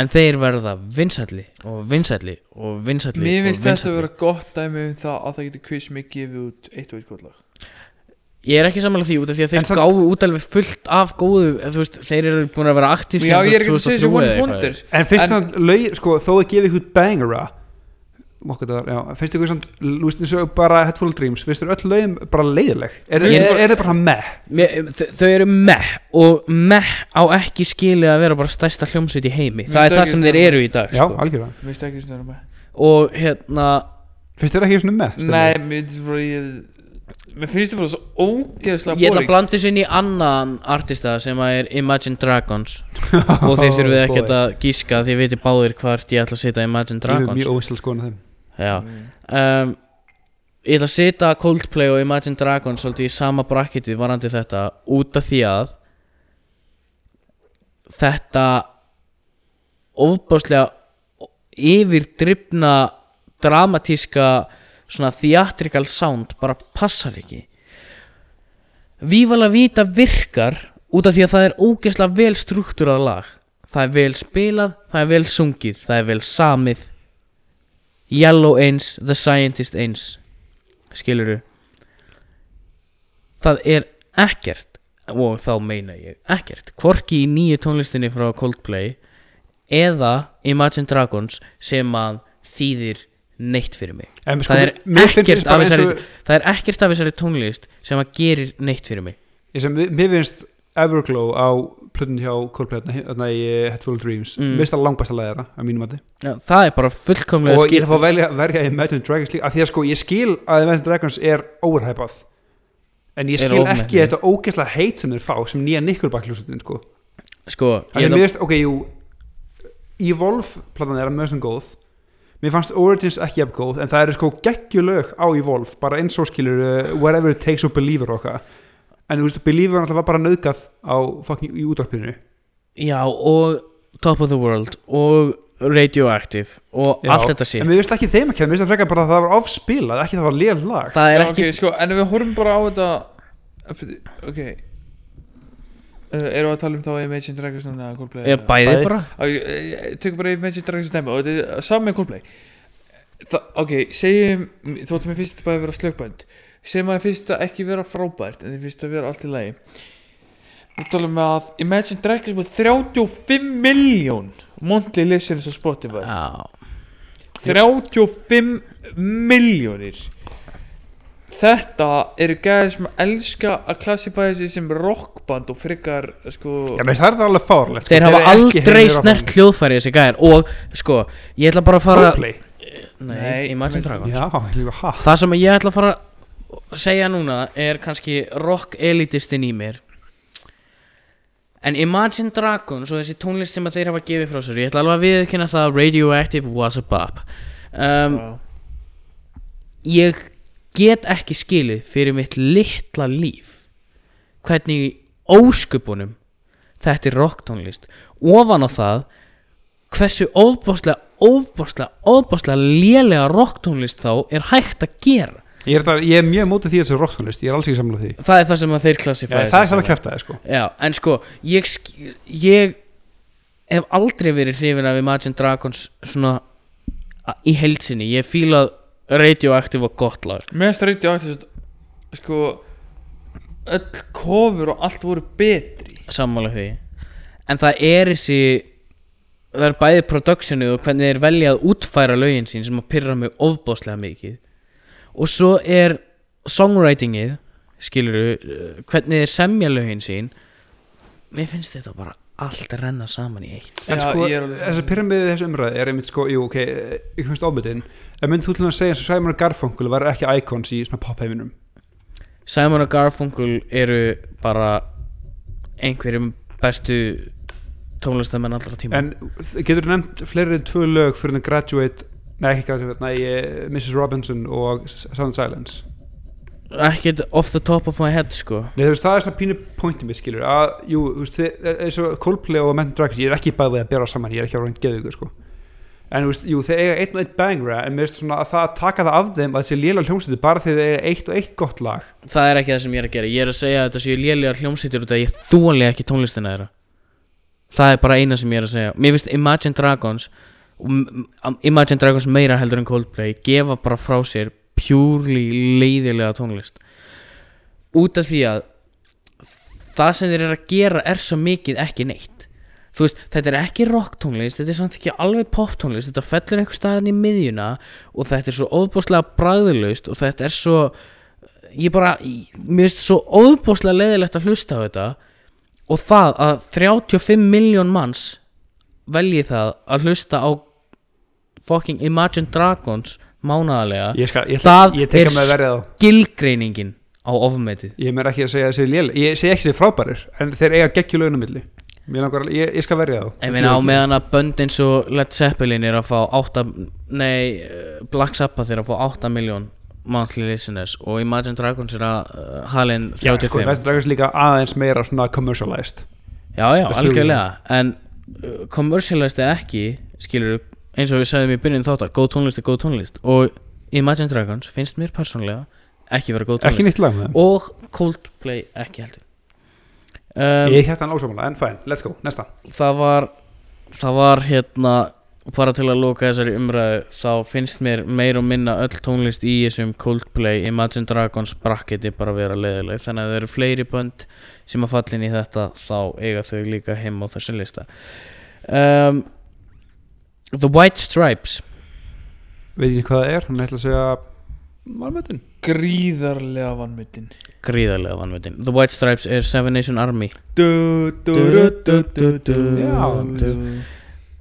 En þeir verða vinsælli og vinsælli og vinsælli Mér finnst þetta að vera gott dæmi um það að það getur quiz mig gefið út eitt og eitt gott lag ég er ekki sammála því út af því að þeir samt- gáfu út alveg fullt af góðu veist, þeir eru búin að vera aktív Já, ég er ekki að segja one wonders En finnst En- það lög, sko, þó að gefa ykkur bangera finnst ykkur samt, bara Headful of Dreams, finnst þér öll lögin bara leiðileg? Er, er, er, er þið bara meh? Mér, þau, þau eru meh og meh á ekki skilið að vera bara stærsta hljómsveit í heimi Mér það er það ekki sem þeir eru í dag Já, sko. algjörlega Mér finnst ekki svona með og hérna Finnst þér ekki svona meh? Nei, mér finnst það bara svo ógeðslega ég ætla að þessu inn í annan artista sem er Imagine Dragons [laughs] og þið þurfið ekkert boy. að gíska því viti báðir hvort ég ætla að setja Imagine Ég er Dragons mjög óvistal skoðan þeim. Um, ég ætla að setja Coldplay og Imagine Dragons svolítið í sama bracketið varandi þetta út af því að þetta ofbáslega yfirdrifna dramatíska svona theatrical sound bara passar ekki. Vívala Vita virkar út af því að það er ógeðslega vel struktúrað lag. Það er vel spilað, það er vel sungið það er vel samið Yellow eins, The Scientist eins skiluru það er ekkert og þá meina ég ekkert hvorki í nýju tónlistinni frá Coldplay eða Imagine Dragons sem að þýðir neitt fyrir mig. En sko, það er þessari og- það er ekkert af þessari tónlist sem að gerir neitt fyrir mig. Ég sem, mér finnst Everglow á plötun hjá Coldplay þarna- þarna í eh, Headful of Dreams. Mm. það langbæsta læðara að mínum mati. Já, það er bara fullkomlega og ég skil ætla að fá að velja, verja Imagine Dragons líka af því að sko ég skil að Imagine Dragons er overhypað. En ég skil ofmetið. ekki þetta ógeðslega heit sem þeir fá sem nýja Nickelback hljósutin sko. Sko, ég að ætla- mér veist, ok, jú Evolve platan er að mjög sem góð. Mér fannst Origins ekki jafn góð En það eru sko geggjulög á Evolve Bara eins og skilur uh, Whatever it takes og Believer og okkar En þú veist, Believer náttúrulega var bara nöðgat á fucking í útvarpinu. Já, og Top of the World og Radioactive og Já, allt þetta En sér mér veist ekki þeim að kenna, mér veist það frekar bara að það var ofspilað Ekki það var lél lag. Það er Já, ekki ok, sko, en við horfum bara á þetta Ok. Uh, Erum við að tala um þá Imagine Dragons núna eða Coldplay? Ég, bæði Bæði. bara. Ok, tökum bara Imagine Dragons sem dæmi og þetta er saman með Coldplay. Þa, Ok, segjum þóttum ég finnst þetta bara að vera slökbænd segjum að finnst þetta ekki vera frábært en ég finnst að vera allt í lagi. Við talum með að Imagine Dragons með 35 miljón monthly listeners á Spotify. Já. 35 miljónir Þetta eru gæðir sem elska að klassifæða sig sem rockband og frekar sko Já, mér finnst það er alveg fárlegt þeir hafa aldrei snert hljóðfæri þessi gæðir og sko, ég ætla bara að fara Coldplay? Nei, Nei, Imagine Dragons. Já, ég líka, ha það sem ég ætla að fara að segja núna er kannski rock elitistinn í mér. En Imagine Dragons og þessi tónlist sem þeir hafa gefið frá sér ég ætla alveg að viðkynna það að Radioactive was a bop. Um, Já. ég get ekki skilið fyrir mitt litla líf hvernig í óskupunum þetta er rocktónlist ofan á það hversu óbáslega, óbáslega, óbáslega lélega rocktónlist þá er hægt að gera Ég er, það, ég er mjög mótið því að þessu rocktónlist Ég er alls ekki samlega því. Það er það sem að þeir Já, klassifæði Það er það að kæfta það sko. Já, en sko, ég, sk- ég hef aldrei verið hrifin af Imagine Dragons svona a- í heilsinni, ég fílað Radioactive og gott lag. Mér finnst það reyndi á þetta sko öll kofur og allt voru betri. Sammála því. En það er þessi það er bæði productionið og hvernig þeir velja að útfæra lögin sín sem að pyrra mig ofbáslega mikið og svo er songwritingið skiluru, hvernig þeir semja lögin sín. Mér finnst þetta bara allt að renna saman í eitt. En sko, ég er alveg þessi pyramidi þessu umræði er einmitt sko, jú, ok, ég finnst ofbytinn En mynd þú til að segja eins og Simon og Garfunkel var ekki icons í svona popheiminum? Simon og Garfunkel eru bara einhverjum bestu tónlistamenn allra tíma. En getur þú nefnt fleiri en tvö lög fyrir en Graduate Nei, ekki Graduate, nei, eh, Mrs. Robinson og Sound Silence. Ekkert off the top of my head sko. Nei, þú veist, það er svona pínu pointið mér skilur að, jú, þú veist, þið- eins og Coldplay og Mental Dragons, ég er ekki bæðið að bera saman, ég er ekki að ráðin geðu ykkur, sko. En þú veist, jú, þeir eiga einn og einn bangra en mér veist svona að það að taka það af þeim að þessi lélega hljómsveitir bara þegar þeir eiga eitt og eitt gott lag. Það er ekki það sem ég er að gera. Ég er að segja að þetta séu lélegar hljómsýttir út að ég þóli ekki tónlistina þeirra. Það er bara eina sem ég er að segja. Mér finnst Imagine Dragons Imagine Dragons meira heldur en Coldplay gefa bara frá sér pjúrli leiðilega tónlist. Út af því að það sem þeir eru að gera er svo mikið ekki neitt. Þú veist, þetta er ekki rock tónlist þetta er samt ekki alveg pop tónlist þetta fellur einhver staðan í miðjuna og þetta er svo óðbúslega bragðulaust og þetta er svo ég bara, mér finnst svo óðbúslega leiðilegt að hlusta á þetta og það að 35 miljón manns velji það að hlusta á fucking Imagine Dragons mánaðarlega. Ég, skal, ég, Það ég er verið á ofmetið. Ég meir ekki að segja þessi lél Ég segi ekki þessi frábærir En þeir eiga geggjulögnum milli. Mér langar að, ég, ég skal verja þá. Ég meina á meðan að bönd eins og Led Zeppelin er að fá 8 Nei, eh, Black Sabbath er að fá 8 miljón monthly listeners og Imagine Dragons er að uh, halin Já, 35 sko, Imagine Dragons líka aðeins meira svona commercialized. Já, já, algjörlega. En uh, commercialized eða ekki Skilur eins og við sagðum í byrjun þáttar Góð tónlist er góð tónlist. Og Imagine Dragons finnst mér persónlega Ekki vera góð tónlist. lag Og Coldplay ekki heldur um, Ég hætti hann ósámála, en fæn, let's go, næsta. Það var það var hérna bara til að loka þessari umræðu þá finnst mér meir og minna öll tónlist í þessum Coldplay Imagine Dragons bracketi bara vera leðileg þannig að það eru fleiri bönd sem að falla inn í þetta þá eiga þau líka heim á þessu lista. Um, The White Stripes. Veit ekki hvað það er, hann ætla að segja Marmötun Gríðarlega vannmyndin gríðarlega vanveitin The White Stripes er Seven Nation Army. Du, du, du, du, du, du, Já. du.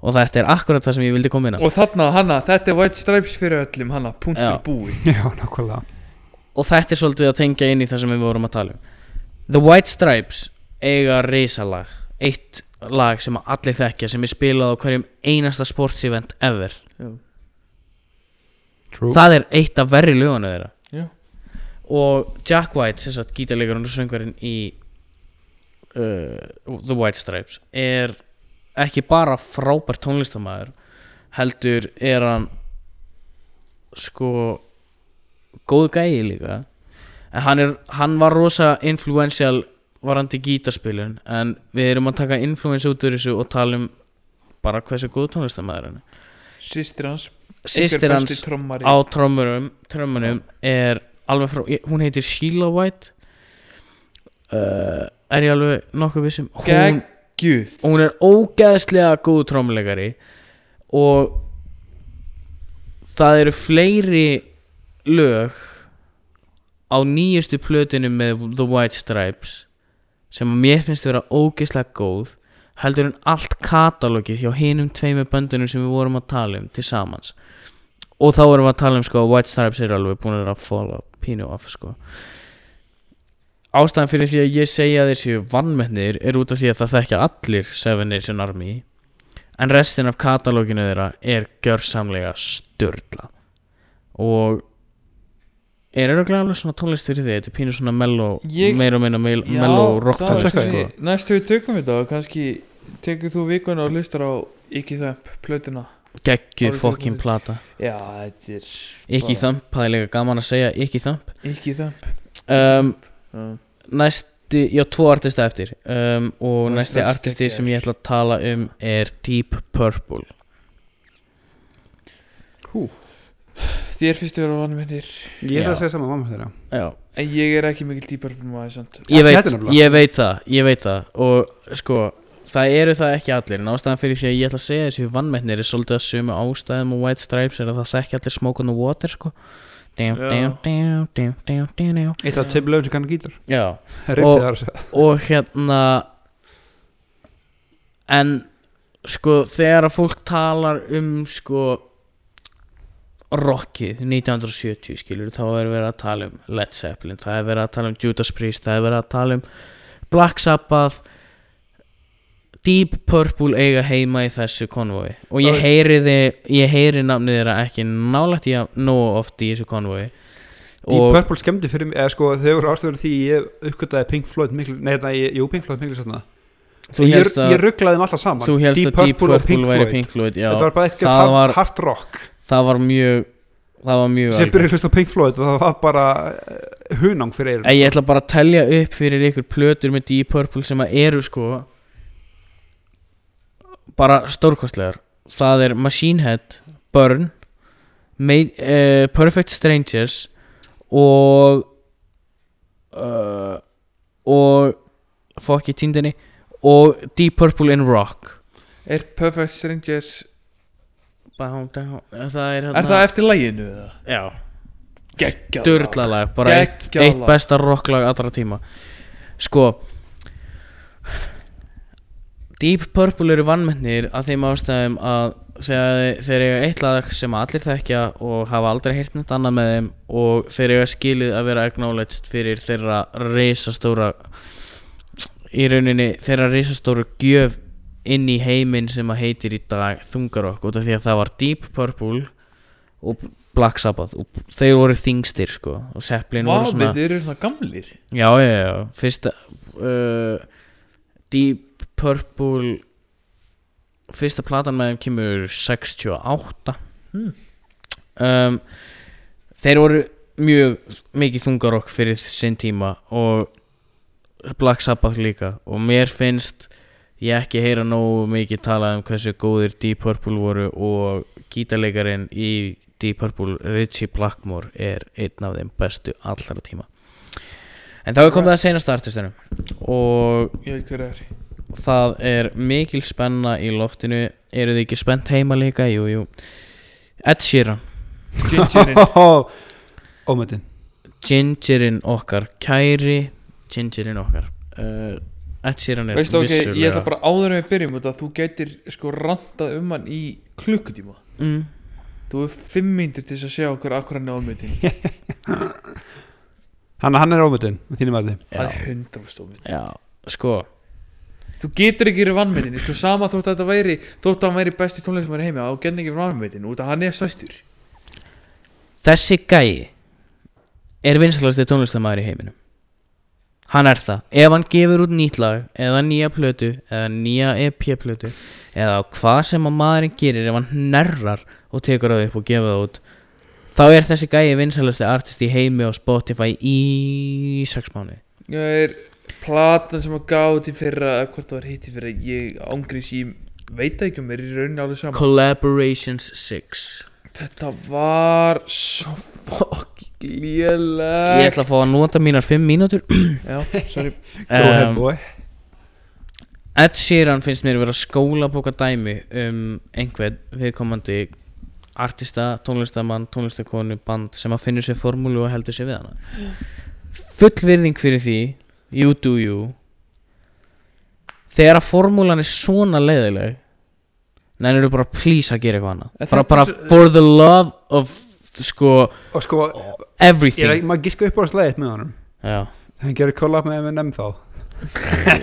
og þetta er akkurat það sem ég vildi koma inn á. Og þarna, hanna, þetta er White Stripes fyrir öllum Hanna, punktur Já. búi. [laughs] Já, nákvæmlega. Og þetta er svolítið að tengja inn í það sem við vorum að tala um. The White Stripes eiga risalag. Eitt lag sem allir þekkja sem er spilað á hverjum einasta sportsevent ever Já. True það er eitt af verri lögunu þeirra Já. og Jack White sem sagt gítarleikurinn og söngvarinn í uh, The White Stripes er ekki bara frábær tónlistamæður heldur er hann sko góð gæi líka en hann, er, hann var rosa influential varandi gítarspilun en við erum að taka influence út úr þessu og tala um bara hversu góð tónlistamæður hann er. Systir hans einhver hans á trommurum trommunum er alveg frá hún heitir Sheila White. Uh, er ég alveg nokkuð vissum hún, hún er ógeðslega góð trommuleikari og það eru fleiri lög á nýjustu plötinu með The White Stripes sem að mér finnst vera ógeðslega góð heldur en allt katalógið hjá hinum tveimur böndunum sem við vorum að tala um til samans. Og þá erum við að tala um sko að White Stripes eru alveg búin að follow pínu off sko. Ástæðan fyrir því að ég segja að séu vannmennir er út af því að það þekkja allir Seven Nation Army en restin af katalóginu þeirra er gjörsamlega störla og er öruglega alveg svona tónlist fyrir því þetta er pínu svona mellow Ég- meira og minna mel- Já, mellow rock það tónlist sko. því. Næstu við tökum þetta og kannski tekur þú vikuna og hlustar á Iki Þömp, plötuna geggju Árið fokkin 2000. plata Já, þetta er ekki þömp, það er líka gaman að segja ekki þömp Iki Þömp um, Já. næsti, já, tvo artista eftir um, og Það er næsti strax artisti geggjaður. sem ég ætla að tala um er Deep Purple Hú, Þér finnst þér að vannmyndir ég ætla Já. að segja saman mamma þeirra já, En ég er ekki mikil dýpar ég veit, þetta nefnilega. ég veit það ég veit það. Og sko það eru það ekki allir. En ástæðan fyrir því að ég ætla að segja þessi vannmennir er svolítið að sömu ástæðum og White Stripes er að það þekki allir Smoke on the Water sko. Dum, Já. dum, dum, dum, dum, dum, dum. Eitt af Tim lögum sem kannan gítar. Já. [laughs] Riffið Og- þar að og hérna en sko þegar að fólk talar um sko rockið 1970 skilur þá er verið að tala um Led Zeppelin það er verið að tala um Judas Priest það er verið að tala um Black Sabbath. Deep Purple eiga heima í þessu konvoi. Og ég heyri þið ég heyri namnið þeirra ekki nálægt ég nóg oft í þessu konvoi. Deep Purple skemmdi fyrir mig eða sko þau voru ástöður því ég uppgötaði Pink Floyd miklu nei þetta ég, jú Pink Floyd miklu þú ég, að, rugglaði þeim alltaf saman. helst að Deep Purple, og Pink Floyd. Pink Floyd já, þetta var bara eitthvað hard rock það var mjög það var mjög sem byrjuði hlust á Pink Floyd og það var bara uh, hunang fyrir eyrun. Ég ætla bara að telja upp fyrir ykkur plötur með Deep Purple sem að eru sko bara stórkostlegar. Það er Machine Head, Burn Made, uh, Perfect Strangers og uh, og fokk í tíndinni og Deep Purple in Rock. Er Perfect Strangers það er, Er það eftir læginu eða? já, dörlalag bara eitt, eitt besta rocklag allra tíma. Sko Deep Purple eru vannmennir af þeim ástæðum að þeir eiga eitt lag sem allir þekkja og hafa aldrei heyrt neitt annað með þeim og þeir eiga skilið að vera acknowledged fyrir þeirra reisastóra í rauninni þeirra reisastóru gjöf inn í heiminn sem að heitir í dag þungarokk út af því að það var Deep Purple og Black Sabbath og þeir voru þingstir sko og Zeppelin Vá, voru svona þeir eru svona gamlir já já já fyrsta uh, Deep Purple fyrsta platan með þeim kemur 68 Hmm. um, þeir voru mjög mikið þungarokk fyrir sinn tíma og Black Sabbath líka og mér finnst ég ekki heyra nógu mikið talað um hversu góðir Deep Purple voru og gítarleikarinn í Deep Purple Richie Blackmore er einn af þeim bestu allra tíma. En þá er komið að senasta artistunum og Ég veit hver er. það er mikil spenna í loftinu. Eru þið ekki spennt heima líka? Jú, jú. Ed Sheeran. [laughs] Ómöndin Gingerinn okkar Kæri. Gingerinn okkar. Uh, Veistu ok, ég ætla bara áður en við byrjum út að þú gætir sko rantað um hann í klukkutíma. Mm, Þú er fimm mínútur til þess að sjá okkur akkur hann er ámyndin [laughs] Hann, hann er ómöndin, þínum að þið Það já, er hundra stómið já, sko. Þú getur ekki verið vannmyndin Sko sama þótt að þetta væri Þótt að hann væri besti tónleiksmaður í heimi Þá getur ekki verið vannmyndin Út að hann er stæstur Þessi gæi er vinsalasti tónlistamæður í heiminum Hann er það. Ef hann gefur út nýtt lag Eða nýja plötu Eða nýja EP-plötu Eða hvað sem að maðurinn gerir Ef hann nerrar og tekur það upp og gefur það út Þá er þessi gæi vinsalasti artist í heimi á Spotify í sex mánuði. Það er platan sem að gáði fyrra eða Hvort það var hitt í fyrra Ég ángrís ég veit ekki um mér í rauninni alveg saman Collaborations 6 Þetta var svo fokk Ég léleg ætla að fá að nota mínar 5 mínútur. [clears throat] Já, sorry. Go ahead um, boy. Ed Sheeran finnst mér vera skólabóka dæmi um einhvern viðkomandi artista, tónlistamann, tónlistakonu, band sem að finnur sér formúlu og heldur sér við hana. Full virðing fyrir því you do you. Þegar að formúlan er svona leiðileg nennir þú bara please að gera eitthvað annað. Bara, bara for the love of sko Og sko, ég everything. er maður giska upp á slæðið með honum? Já, Hann gerir collab með M&M þá.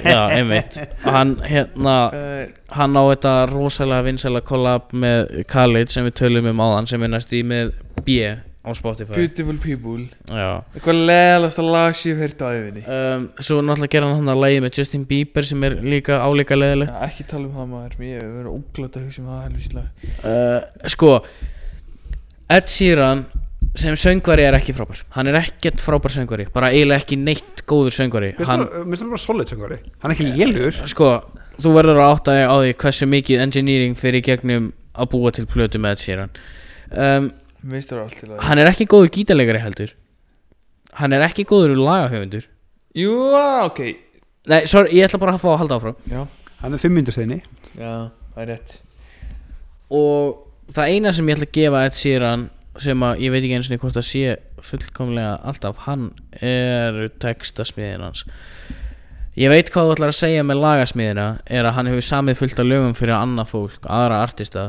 Já, einmitt. Hann hérna uh, hann á þetta rosalega vinsæla collab með Khalid sem við tölum um áðan sem er næst í með B á Spotify. Beautiful People. Já. Eitthvað leðalasta lag sem ég hef heyrt á yfinni Um, svo náttúrulega gera hann hann að lagi með Justin Bieber sem er líka álíka leðilegt Ekki tala um það maður. Ég hef verið óglætt að hugsa um það helvís lag uh, sko Ed Sheeran sem söngvari er ekki frábær. Hann er ekkert frábær söngvari bara eiginlega ekki neitt góður söngvari. Hann, Mér finnst hann bara solid söngari Hann er ekki lélugur sko, þú verður að átta þig á því hversu mikið engineering fyrir gegnum að búa til plötu með Ed Sheeran. Um, Meistar allt til að hann er ekki góður gítarleikari heldur. Hann er ekki góður lagahöfundur. Jú, ok. Nei, sorry, ég ætla bara að fá að halda áfram. Já, Hann er fimm myndur steini já, það er rétt. Og það eina sem ég ætla að gefa Ed Sheeran sem að ég veit ekki eins og hvort það sé fullkomlega alltaf hann er textasmiðin hans. Ég veit hvað þú ætlar að segja með lagasmiðina er að hann hefur samið fullt af lögum fyrir annað fólk, aðra artista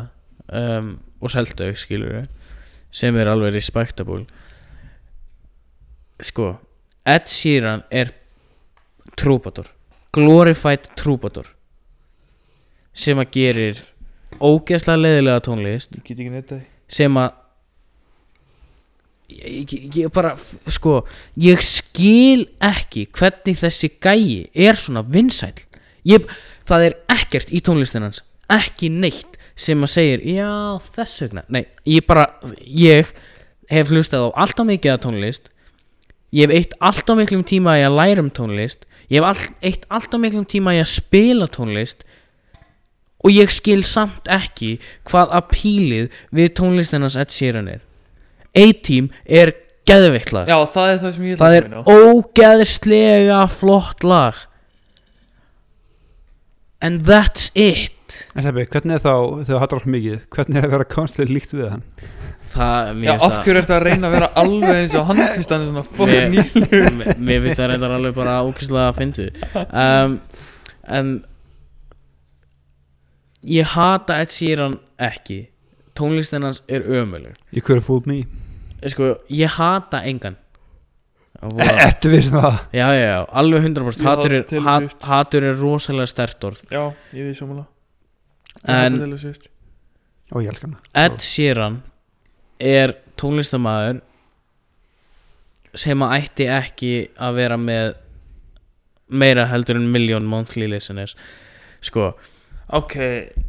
um, og seldau skilur sem er alveg respectable. Sko Ed Sheeran er trúbator glorified trúbator sem að gerir ógeðslega leiðilega tónlist Ég get ekki neitt að sem að ég, ég, ég bara sko, ég skil ekki hvernig þessi gæi er svona vinsæl ég, það er ekkert í tónlistin hans ekki neitt sem að segir já þess vegna, nei, ég bara ég hef hlustað á allt á mikið af tónlist. Ég hef eitt allt á miklum tíma í að læra um tónlist. Ég hef all, eitt allt á miklum tíma í að spila tónlist og ég skil samt ekki hvað apílið við tónlistinans Ed Sheeran er. A-Team er geðveikt lag. Já, það er það sem ég það að er á. ógeðslega flott lag. And that's it. En Steppi, hvernig er þá, þegar þú hattar alltaf mikið hvernig er að vera konstlega líkt við hann? það, Já, mér af hverju ertu að reyna að vera alveg eins og hann fyrst hann er svona ný mér, mér- mér finnst það reyndar alveg bara ógeðslega að fyndið. Um, en ég hata Ed Sheeran ekki. Tónlistin hans er ömuleg Ég hverju fúl me. Sko, ég hata engan. E Ertu við sem það? já, já, já, alveg 100% Ég hatur er, hata Taylor hat, Swift. hatur er rosalega stert orð. Já, ég við sammála. En- Ég hata Taylor Swift. Ó, ég elska hana. Ed Sheeran er tónlistamæður sem að ætti ekki að vera með meira heldur en million monthly listeners. Sko, Ok,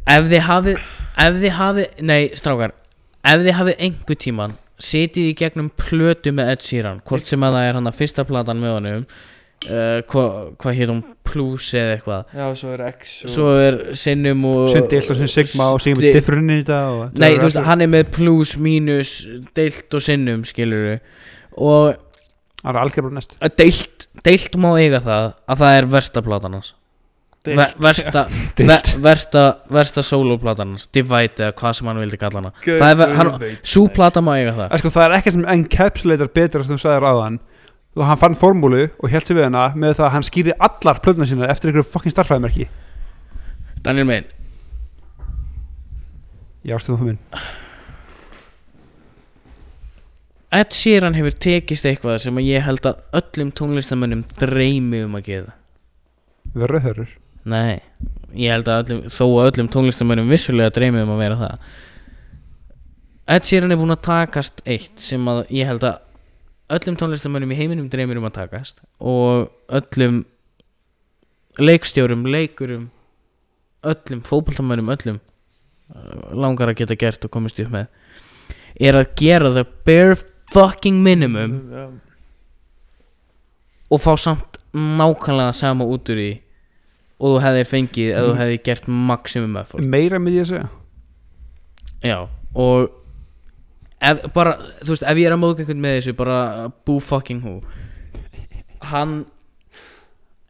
ef þið hafið ef þið hafið, nei strákar. Ef þið hafið einhver tíman setið í gegnum plötu með Ed Sheeran hvort sem að það er hann að fyrsta platan með honum uh, hvað hva hétt hún Plus eða eitthvað. Já, svo er X og... svo er sinnum og Sinn deilt og sinn sigma og Sti- við differinn í þetta og Nei, þú veist, hann er með plus, mínus, deilt og sinnum, skilur og Það er algjör bara næst. Deilt, deilt má eiga það að það er versta platan hans versta, versta, versta soloplatan Divide eða hvað sem hann vildi kalla hana. Það er hann- það plata má eiga það. Sko, það er ekki sem encapsulator betur sem þú sagðir á hann og hann fann formúlu og held sér við hana með það að hann skýri allar plötuna sína eftir einhverju fucking starfræðimerki Daniel Mein, Já, stundum það minn Ed Sheeran hefur tekist eitthvað sem ég held að öllum tónlistamönnum dreymi um að geða Við erum rauðhörur Nei, ég held að öllum, þó að öllum tónlistamönnum vissulega dreymið um að vera það. Ed Sheeran er búinn að takast eitt sem að ég held að öllum tónlistamönnum í heiminum dreymir um að takast og öllum leikstjórum, leikurum öllum, fótboltamönnum, öllum uh, langar að geta gert og komist upp með er að gera the bare fucking minimum og fá samt nákvæmlega sama út úr því og þú hefði fengið ef þú Mm. hefði gert maximum effort. Meira með ég að segja. Já og ef, bara, þú veist, ef ég er að móka einhvern með þessu bara bú fucking who. Hann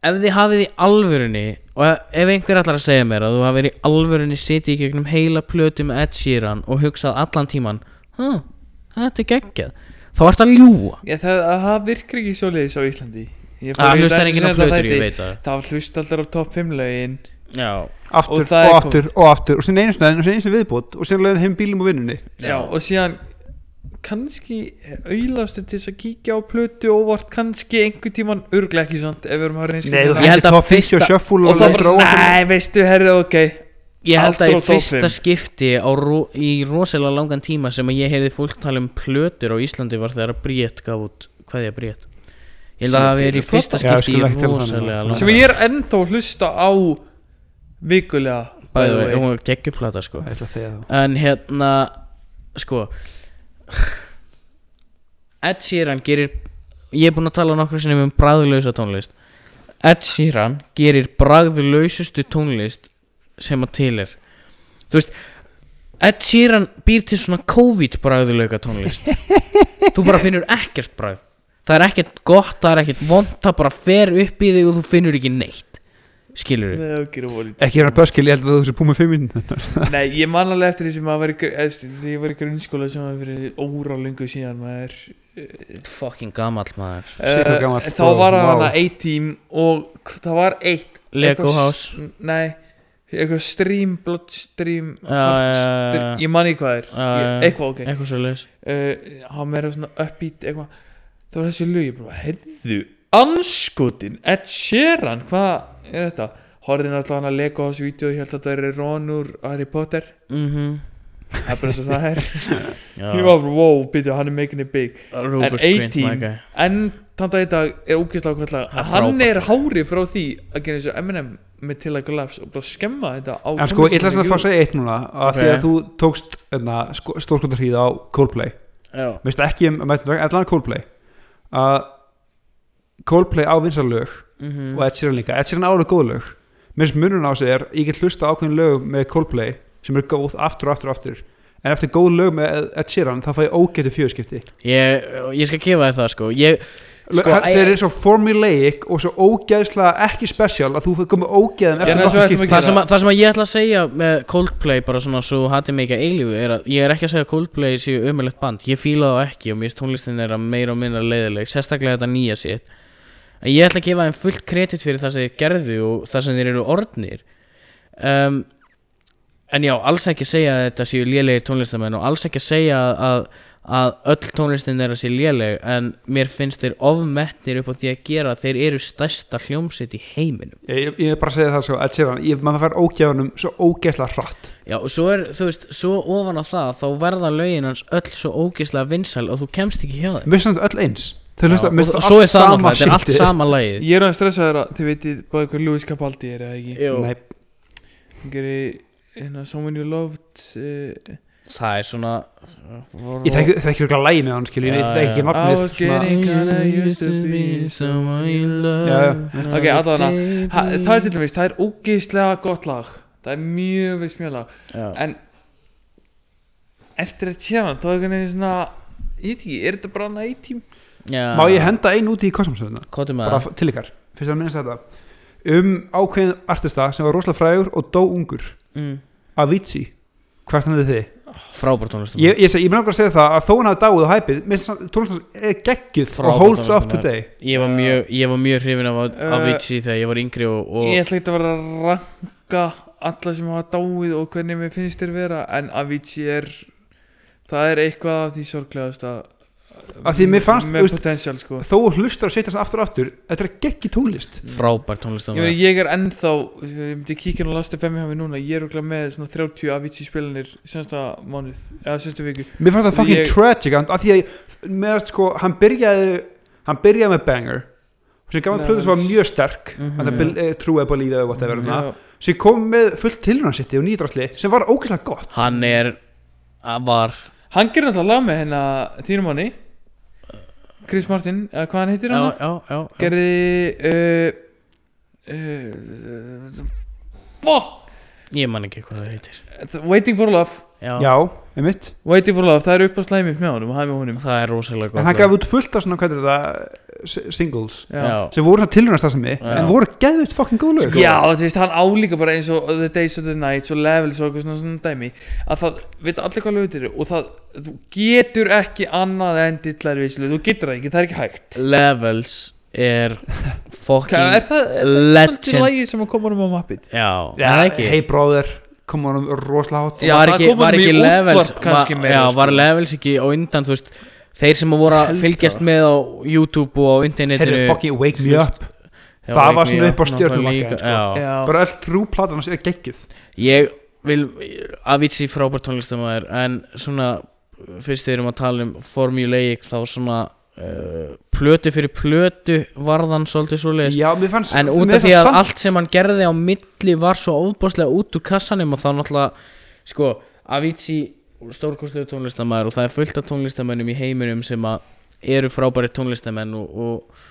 ef þið hafið í alvörunni og ef einhver ætlar að segja mér að þú hafið í alvörunni sitið í gegnum heila plötu með Ed Sheeran og hugsað allan tíman huh, þetta er geggjað. Þá ertu að ljúa Já, það, það virkar ekki svoleiðis á Íslandi það hlustar enginn á þætti. ég veit það. Það hlust allir á topp 5 lögin. Já, Aftur Og og, aftur og aftur. Og sinni einu snæðin og sinni einu sinni viðbútt og sinni leiðin heim bílum og vinnunni. Já, og síðan kannski auðlastu til þess að kíkja á plötu óvart kannski einhver tíman örglega ekki sant ef við erum að reynska Nei, þú Ég held að top 50 og shuffle og og það bara, nei, veistu, herri, ok. Ég held að í fyrsta skipti á, ro- í rosalega langan tíma sem að ég heyrði fólk tala um plötur á Íslandi var þegar að Bríett gaf út hvað ég að Bríett Ég held að það verið í fyrsta Já, skipti skulum í ekki tala um það rosalega núna. langan sem ég er ennþá að hlusta á vikulega by Bæði the way. hún var geggjuplata sko. Ég ætla að þegja þá En hérna, sko Ed Sheeran gerir Ég er búinn að tala nokkru sinni um bragðlausa tónlist. Ed Sheeran gerir bragðlausustu tónlist sem að til er. Þú veist Ed Sheeran býr til svona COVID bragðlauka tónlist. [laughs] Þú bara finnur ekkert bragð Það er ekkert gott, það er ekkert vond Það bara fer upp í þig og þú finnur ekki neitt. Skilur það volít. Ekki hérna böskil, ég held að þú sé búið með 5 minn [laughs] Nei, ég man alveg eftir því sem þegar ég var í grunnskóla sem var fyrir óra lengu síðan maður Fucking gamall maður. hvað gamall. uh, þá var Wow. hana A-Team og k- það var eitt Lego eitthvað House. Nei, eitthvað stream, bloodstream já, já. ég man ekki hvað er. Eitthvað ok. Eitthvað svo leis uh, hann meira svona uppbeat eitthvað það var þessi lög, ég bara, heyrðu anskotin, Ed Sheeran hvað er þetta, horfðin alltaf hann að Lego House vídeo, ég held að það er Ron úr Harry Potter, Mhm. Það er bara svo það er. [laughs] Ég var bara, wow, byrju, hann er making it big. Robert En Grint, A-Team- my guy. en þannig að þetta er ógeðslega Það er hann frábært. er hári frá því að gera eins og Eminem með Till I Collapse og bara skemma þetta á En sko, ég ætla að fá að segja eitt núna að því Ok. að þú tókst stórskotarhríð á Coldplay. Já. Veist ekki um að allan Coldplay að Coldplay á vinsarlög Mhm. og Ed Sheeran líka. Ed Sheeran á alveg góð lög. Mér finnst munurinn á sig er ég get hlusta ákveðin lög með Coldplay sem eru góð aftur og aftur og aftur. En eftir góð lög með Ed Sheeran þá fæ ég ógetu fjöðskipti ég, ég skal gefa það sko. Ég, sko, þeir eru svo formulaic og svo ógeðslega ekki special að þú fyrir komið ógeðum Já, eftir að það sem, að, það. Sem að ég ætla að segja með Coldplay bara svona svo hatið mig ekki að eilífu er að ég er ekki að segja að Coldplay séu ömulegt band. Ég fíla það ekki og mér finnst tónlistin er meira og minna leiðileg sérstaklega þetta nýja sitt en ég ætla að gefa þeim fullt kredit fyrir það sem þeir gerðu og það sem þeir eru orðnir. Um, en já, alls ekki segja að þetta séu lélegir tónlistamenn og alls ekki að segja að, að öll tónlistin er að sé léleg en mér finnst þeir ofmetnir upp á því að gera þeir eru stærsta hljómsitt í heiminum. Ég, ég, ég er bara að segja það svo Sheeran, ég, maður fær ógeðunum svo ógeðslega hratt. Já, og svo er, þú veist, svo ofan á það þá verða lögin hans öll svo ógeðslega vinsæl og þú kemst ekki hjá þeim. Mér finnst öll eins. Þeir Já, hlusta- og, finnst og svo er það náttúrulega, þetta er allt sama lagið. Ég er að stressa þér að þið veitir bara hvað Louis Capaldi er eða ekki? Jú. Það er svona ég þekki þekki ekki lægi með hann skilur, ég þekki ekki já. I nafnið was svona- getting kinda used to be someone you love Já, Ok, allavega, það er til dæmis, það er ógeðslega gott lag. Það er mjög vel smjöla Já. En Eftir að tjana, þá er einhvern veginn svona Ég veit ekki, er þetta bara nætt tím? Já. má ég henda einu út í kosmosöðuna? Bara það. til ykkar, fyrst að minnast þetta. Um ákveðin artista sem var rosalega frægur og dó ungur. Mm. Avicii, hvað stannið þið? Frábær tónlistum Ég, ég, seg- ég með langar að segja það að þó hann hafi dáið á hæpið tónlistan er geggjuð Frábær og holds up tónlistarmaður. today. Ég var mjög, ég var mjög hrifin af Uh, Avicii þegar ég var yngri og, og Ég ætla ekki að vera að ranka alla sem hafa dáið og hvernig mér finnst þér vera En Avicii er Það er eitthvað af því sorglegast að Af því mér fannst, Með potential sko. þó hlustar og setja hann aftur og aftur þetta er geggi tónlist. Frábær tónlistum Ég, meina, ég er ennþá, ég myndi kíkja á Last FM hjá mig núna, ég er okkur með svona 30 Avicii spilanir sensta mánuð, eða senstu viku. Mér fannst það fucking ég- tragic af því að meðast sko, hann byrjaði hann byrjaði með banger sem gaf hann plöðu sem var mjög sterk hann er Já. trúið bara líðið eða whatever mm, sem kom með fullt tilhörnarsitti og nýdrasli sem var ógeðslega gott. Hann er var Hann gerir náttúrulega lag með hennar þínum manni Chris Martin, eða hvað hann heitir hann? Já, já, já. gerði uh, uh, Fuck Ég man ekki hvað það heitir. Waiting for Love Já, já, einmitt. Waiting for Love, það er upp á slæmi með honum og hæmi honum. Það er rosalega gott en hann gaf út fullt af svona, hvað er þetta singles, Já, sem voru svona tilhörnarstarfsemi Já. en voru geðvitt fucking góð lög. Já, þú veist, hann álíka bara eins og The Days of the Nights og Levels og eitthvað svona, svona dæmi að það, veit allir hvað lögutir eru? Og það, þú getur ekki annað en dillar vislu, þú getur það ekki, það er ekki hægt. Levels er Hvað, fucking er það, er það legend. svolítið lagið sem að koma um á mappið? Já, Já, er það ekki? Hey brother, kom hann rosalega hátt. Já, var ekki, var honum ekki levels var, meira, Já, sko. var levels ekki á undan veist, þeir sem voru að Held fylgjast með á YouTube og á internetinu Heyrðu, fucking wake me up. Já, það var svona Up upp á líka, sko. bara öll trúplatan hans er geggjuð. Ég vil Avicii frábært tónlistamæður En svona Fyrst við erum að tala um formulaic Þá svona uh, Plötu fyrir plötu Varðan svolítið mér fannst En út af því að samt- allt sem hann gerði á milli var svo óbáslega út úr kassanum og þá náttúrulega, sko, Avicii stórkostlegu tónlistamæður og það er fullt af tónlistamennum í heiminum sem eru frábæri tónlistamenn og, og,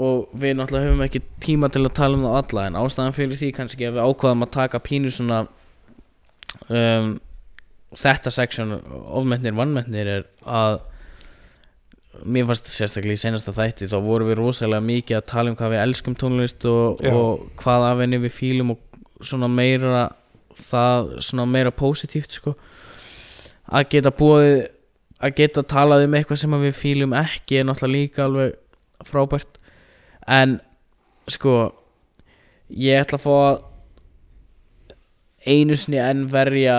og við náttúrulega höfum ekki tíma til að tala um það alla en ástæðan fyrir því kannski að við ákvaðum að taka pínu svona um, þetta section ofmennir vannmennir er að mér fannst sérstaklega í senasta þætti þá vorum við rosalega mikið að tala um hvað við elskum tónlist og, og hvað af henni við fílum og svona meira það svona meira positíft sko. Að geta búið að geta talað um eitthvað sem við fílum ekki er náttúrulega líka alveg frábært. En sko ég ætla að fá að einu sinni enn verja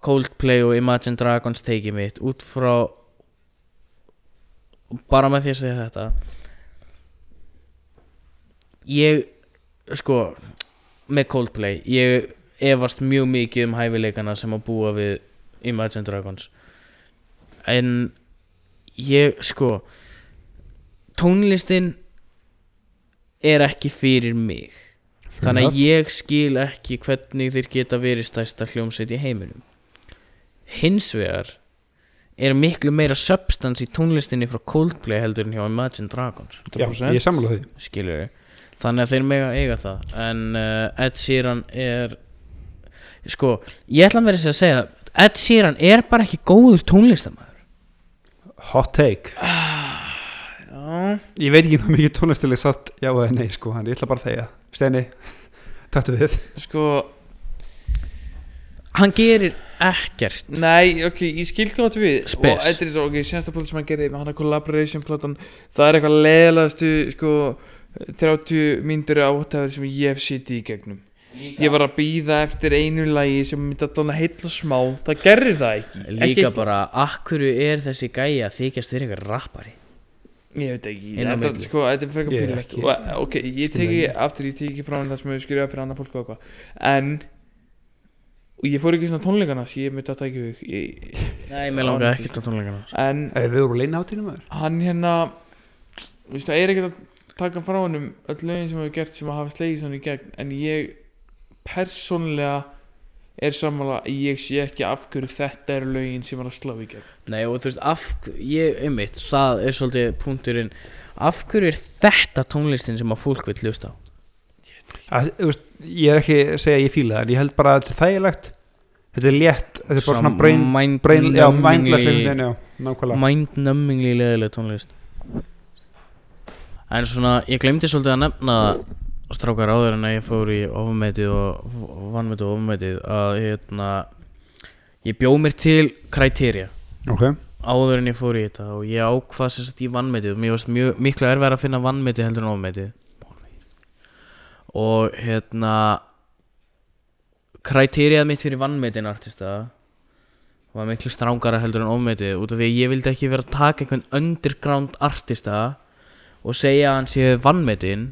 Coldplay og Imagine Dragons teikið mitt út frá bara með því að segja þetta. Ég sko með Coldplay ég efast mjög mikið um hæfileikana sem að búa við Imagine Dragons. En ég sko tónlistin er ekki fyrir mig. Þannig að ég skil ekki hvernig þeir geta verið stærsta hljómsveit í heiminum. Hins vegar er miklu meira substance í tónlistinni frá Coldplay heldur en hjá Imagine Dragons. Já, ég sammála því. Skilur þannig að þeir mega eiga það. En uh, Ed Sheeran er sko, ég ætla að vera að segja Ed Sheeran er bara ekki góður tónlistamæður hot take. Já, ég veit ekki hvað mikið tónlistileg satt já eða nei sko, hann ég ætla bara að þegja. Steini, [laughs] taktu við. Sko, hann gerir ekkert. Nei, ok, ég skil áttu við. Spes. Og þetta er svo, ok, senasta plata sem hann gerði hann að collaboration platan. Það er eitthvað leðalastu, sko 30 myndir á whatever sem ég hef sitt í gegnum. Ég var að býða eftir einu lagi sem myndi að dana heilla smá. Það gerði það ekki. Líka ekki, bara, akkur er þessi gæja að þykjast þér eitthvað rappari? Ég veit ekki, Inn á þetta, milli. sko, þetta er frekar Ég pínlegt ekki- og, Ok, ég skil teki, það aftur, ég teki frá hann það sem hefur skrifað fyrir annað fólk og eitthvað. En Og ég fór ekki í svona tónleikana sem ég myndi að í hug nei, mér langar ekkert á tónleikana En Eh, við vorum leina átinu maður. Hann hérna Þú veist, það er ekkert að taka frá hennum öll lögin sem hefur gert sem að hafa slegið svona í gegn En ég persónlega er sammála að ég sé ekki af hverju þetta eru lögin sem var að slá í gegn. Nei og þú veist, af, ég, einmitt, það er svolítið punkturinn. Af hverju er þetta tónlistin sem að fólk vil hlusta á? að, þú veist, ég er ekki að segja að ég fíla það en ég held bara að þetta er þægilegt. Þetta er létt, þetta er bara svona brain, brain já, nákvæmlega. Mindnumbingly leðileg tónlist. En svona, ég glemdi svolítið að nefna strákar áður en að ég fór í ofmetið og vannmetið og ofmetið að hérna ég bjó mér til kriteria ok, áður en ég fór í þetta og ég ákvað sér satt í vannmetið og mér varst mjög, miklu erfæra að finna vannmetið heldur en ofmetið og hérna kriterið mitt fyrir vannmetin artista var miklu strángara heldur en ofmetið út af því að ég vildi ekki vera að taka einhvern underground artista og segja að hann sé vannmetin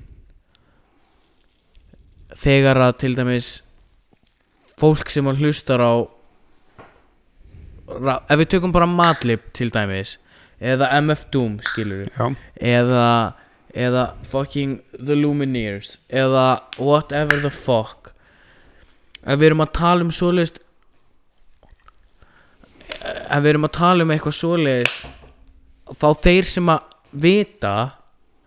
þegar að til dæmis fólk sem hlustar á ef við tökum bara Madlib til dæmis eða MF Doom skilur já, eða eða fucking The Lumineers eða whatever the fuck. Ef við erum að tala um svoleiðist ef við erum að tala um eitthvað svoleiðis þá þeir sem að vita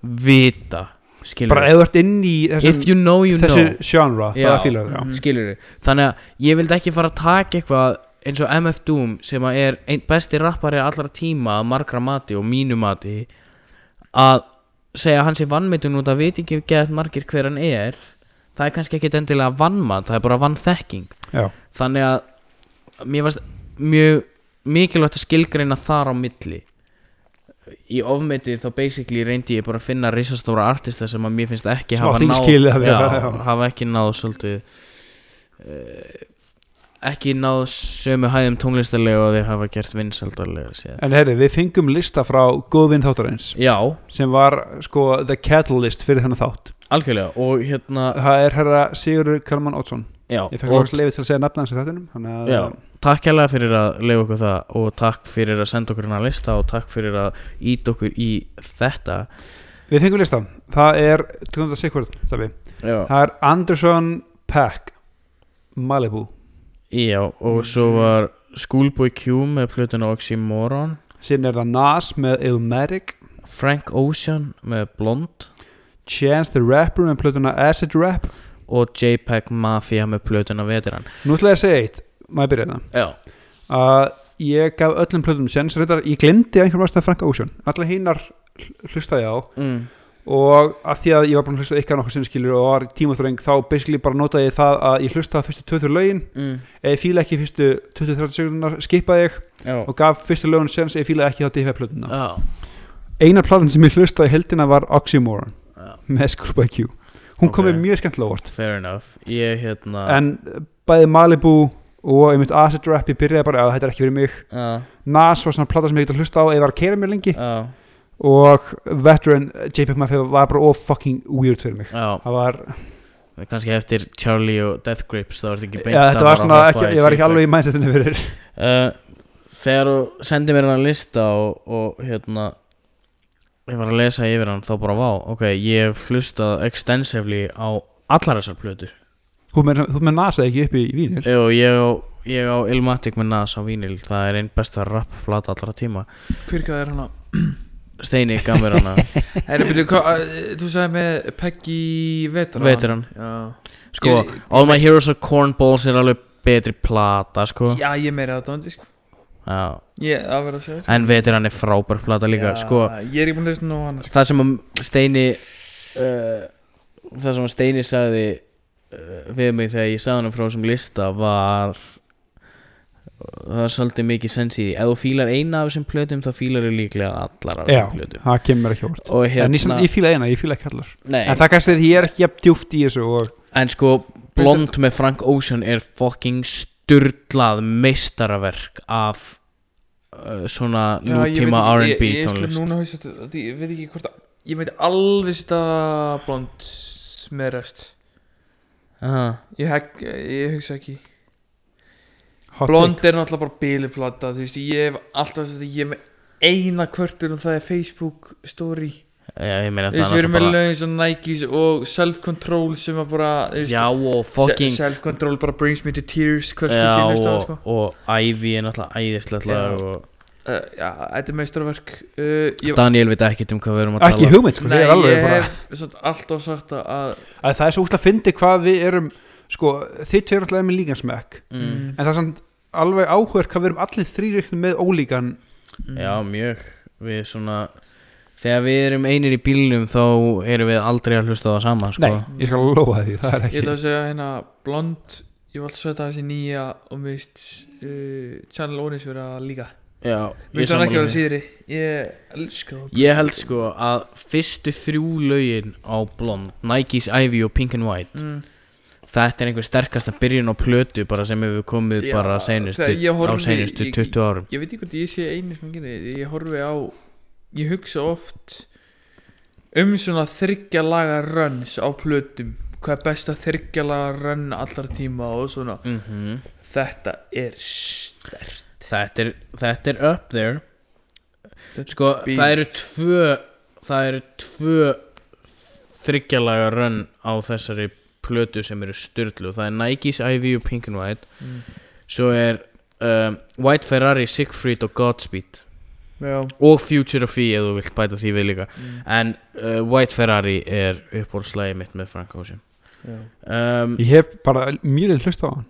vita skilur bara ef þú ert inn í if þessum, you know you þessu know. genre, Já. fílar það, já. skilur þannig að ég vildi ekki fara að taka eitthvað eins og MF Doom sem er einn besti rappari allra tíma margra mati og mínu mati að segja að hann sé vannmitun út að veit ekki gett margir hver hann er. Það er kannski ekkit endilega vannmat það er bara vannþekking. Já, þannig að mér varst mjög mikilvægt að skilgreina þar á milli. Í ofmetið þá basically reyndi ég bara að finna risastóra artista sem að mér finnst ekki Sem hafa ekki náð hafa ekki náð svolítið uh, ekki náð sömu hæðum tónlistarlega og þeir hafa gert vinsaldarlega séð. en herri, við fengum lista frá góðvinn þáttarins já, sem var sko the catalyst fyrir þennan þátt. Algjörlega og hérna það er herra Sigurður Kalman Ótsson já, ég fekk og, loks leiði til að segja nafna hans í þáttunum þannig að já, takk hérlega fyrir að leiða okkur það og takk fyrir að senda okkur hérna lista og takk fyrir að ít okkur í þetta. Við fengum lista, það er 200 sekund, já, það er Anderson Pack Malibu já og svo var Schoolboy Q með plötuna Oxymoron. Síðan er það Nas með Illmatic Frank Ocean með Blond. Chance the Rapper með plötuna Acid Rap. Og JPEG Mafia með plötuna Veteran. Nú ætla ég að segja eitt, maður byrja þetta já, að ég gaf öllum plötunum reyndar, ég glemdi einhverjum ástæða Frank Ocean. Allar hinnar hlustaði ég á. Mm, og að því að ég var bara að hlusta ykkar nokkuð sinnskilur og var tímaþröng þá basically bara notaði ég það að ég hlustaði fyrstu 2-3 lögin. Mm, eða ég fíla ekki fyrstu 20-30 sekundunar skipaði ég. Já, og gaf fyrstu lögun sens eða ég fíla ekki þá DF plötuna. Já, eina platan sem ég hlustaði heldina var Oxymoron já. með Schoolboy Q. Hún kom Ok. mér mjög skemmtilega á vort fair enough. Ég hérna en bæði Malibu og einmitt Acid Rap ég byrjaði bara að þetta er ekki fyrir mig. Já, Nas var svona plata sem ég geta hlusta á eða var að keira mér lengi. Já, og Veteran JPEG Mafia var bara of fucking weird fyrir mig. Já. Það var, kannski eftir Charlie og Death Grips þá er þetta ekki beint já, að þetta var að svona hoppa ekki, í ég var ekki alveg í mindsetinu fyrir uh, þegar þú sendir mér hann lista og, og hérna ég var að lesa yfir hann þá bara vá ok, ég hef hlustað extensively á allar þessar plötur. Þú með, þú með NASA ekki upp í, í vínir Jú, ég á, ég á Ilmatic með Nas á vínil það er einn besta rap plata allra tíma. Hver hvað er hann að Steini eh, [laughs] þú sagði með Peggy Veteran Veteran. Sko, Ég- All My Heroes Are Cornballs er alveg betri plata sko já ég meira þetta sko. Já. Ég, segja sko. En Veteran er frábær plata líka Sko, Ég er ekki búin að hlusta nú á hana sko. það sem Steini uh, Það sem Steini sagði uh, við mig þegar ég sagði hann frá þessum lista var það er svolítið mikið sens í því. Ef þú fílar eina af þessum plötum þá fílar þú líklega allar af Já, þessum plötum. það kemur ekki óvart og En ég, hérna samt- ég fíla eina, ég fíla ekki allar. Nei, En það kannski því ég er ekki jafn djúft í þessu og en sko Blond með Frank Ocean er fucking sturlað meistaraverk af uh, svona Já, nútíma R&B ég, ég, tónlist. Ég veit ekki hvort að Ég veit alveg setja blond með rest. Aha. Ég, hugsa ekki Blond er náttúrulega bara bíliplata Þú veist, ég hef alltaf ég er með eina kvörtur og það er Facebook story. Já, ég meina Þú það veist, við erum með bara lögin svo Nikes og self-control sem að bara þú veist, Já og fucking Self-control bara brings me to tears Hvers skil Já síðan hlusta á og, sko. og Ivy er náttúrulega lag og uh, Já, þetta er meistarverk. Uh, ég, Daniel veit ekkert um hvað við erum að Ekki tala hugmynd sko, Nei, ég er alveg ég bara hef samt alltaf sagt að að Það er svo úslega að fyndi hvað við erum Sko, þið tveir alltaf með líkan smekk mm. En það er samt alveg áhverð hvað við erum allir þrýr með ólíkan. Mm, Já, mjög. Við svona Þegar við erum einir í bílnum þá erum við aldrei að hlusta á það sama sko. Nei, ég skal lofa því, það er Ég ekki ætla að segja hérna Blond Ég að setja þessi nýja og mér veist uh, Channel Onis vera líka. Já, Ég elska það. Ég held sko að fyrstu þrjú lögin á Blond Nike's Ivy og Pink and White mm. Þetta er einhver sterkasta byrjun á plötu bara sem hefur komið Já, bara seinustu, þegar ég á horfði- seinustu ég- 20 árum. Ég veit ekki hvort ég sé eini sem gerir Ég horfi á Ég hugsa oft um svona þryggja laga runs á plötum. Hvað er besta þryggja laga run allra tíma og svona. Mm Þetta er stert þetta, er, þetta er up there. Sko bíl. það eru tvö Það eru tvö þryggjalaga run á þessari plötu sem eru styrlu Það er Nike's Ivy og Pink and White. Mm. Svo er um, White Ferrari, Siegfried og Godspeed. Já. Og Future of Fee ef þú vilt bæta því við líka. Mm. en uh, White Ferrari er uppbólslægi mitt með Frank Ocean. Já. um, Ég hef bara mjög hlust á hann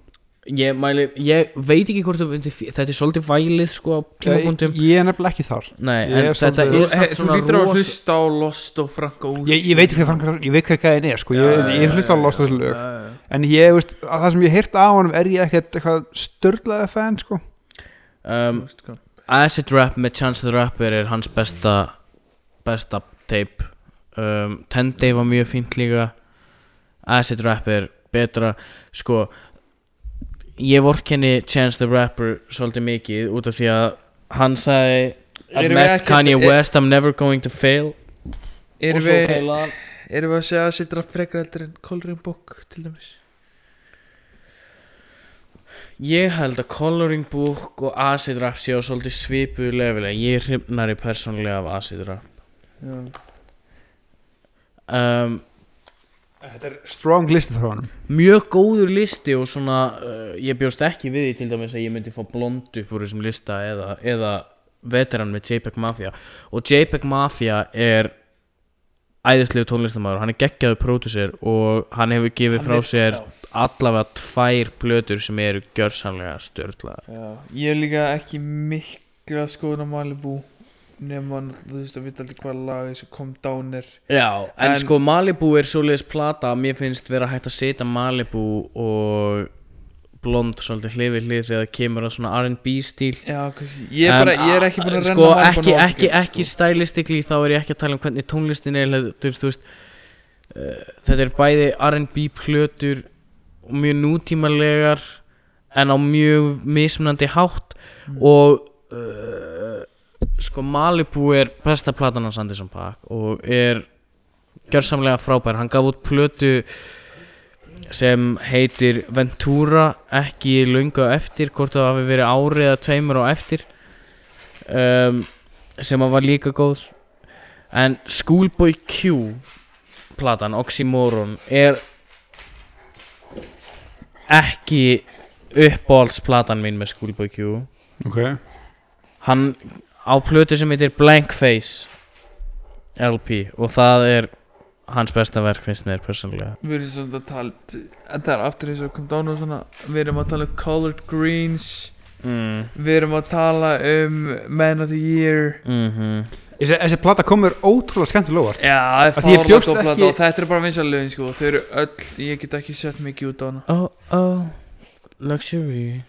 ég, mæli, ég veit ekki hvort fí- þetta er svolítið vælið sko á Ég, tímapunktum ég er nefnilega ekki þar nei, ég en er þetta svolítið- Þú, er lítur að rosa hlusta á Lost og Frank Ocean Ég, ég veit hvað Frank, ég veit hvað það er sko. ég, Já, ég hef hlust á Lost já, þessu lög. En ég, veist, að það sem ég heirt á honum er ég ekkert eitthvað störlaði fan sko. um. Acid Rap með Chance the Rapper er hans besta besta tape um, Ten Day var mjög fínt líka Acid Rap er betra sko ég vorkenni Chance the Rapper svolítið mikið út af því að hann sagði I've met Kanye er- West, I'm never going to fail. Og svo við, feilaði hann. erum við að segja að sitra frekar heldur en Coloring Book til dæmis? Ég held að Coloring Book og Acid Rap séu svolítið svipuðu lefilega Ég er hrifnari persónlega af Acid Rap. Um, Þetta er strong listi frá honum. Mjög góður listi og svona uh, Ég bjóst ekki við því til dæmis að ég myndi fá blond upp úr þessum lista eða, eða veteran með JPEG Mafia. Og JPEG Mafia er æðislegu tónlistamæður Hann er geggjaður pródusser og hann hefur gefið frá sér allavega tvær plötur sem eru gjörsamlega störtlaðar Já, ég er líka ekki mikla skoðun á Malibu nema þú veist að vita aldrei hvað lag þessu kom down er. Já, en, En- sko Malibu er svoleiðis plata að mér finnst vera hægt að setja Malibu og blond svolítið hlið við hlið þegar það kemur að svona R&B stíl. Já, ég, bara, ég er ekki búin að renna sko, Malibu ekki, nóg ekki, mikið, ekki stylistically þá er ég ekki að tala um hvernig tónlistin er þú veist uh, þetta er bæði R&B plötur og mjög nútímalegar en á mjög mismunandi hátt Mm. og uh, sko Malibu er besta platan hans Anderson Paak og er gjörsamlega frábær. Hann gaf út plötu sem heitir Ventura ekki löngu á eftir hvort það hafi verið árið eða tveimur á eftir um, sem var líka góð. En Schoolboy Q platan Oxymoron er ekki uppáhaldsplatan mín með Schoolboy Q. Ok. Hann á plötu sem heitir Blank Face LP og það er hans besta verk finnst mér persónulega. Við erum svona að tala það er aftur eins og kom dánu og svona Við erum að tala um Colored Greens. Mm. Við erum að tala um Man of the Year. Mm þessi, þessi plata komur ótrúlega skemmtilega óvart. Já, það er bjóst góð plata ekki- og þetta er bara vinsalögin sko. Þau eru öll, ég get ekki sett mikið út á hana. Oh oh. Luxury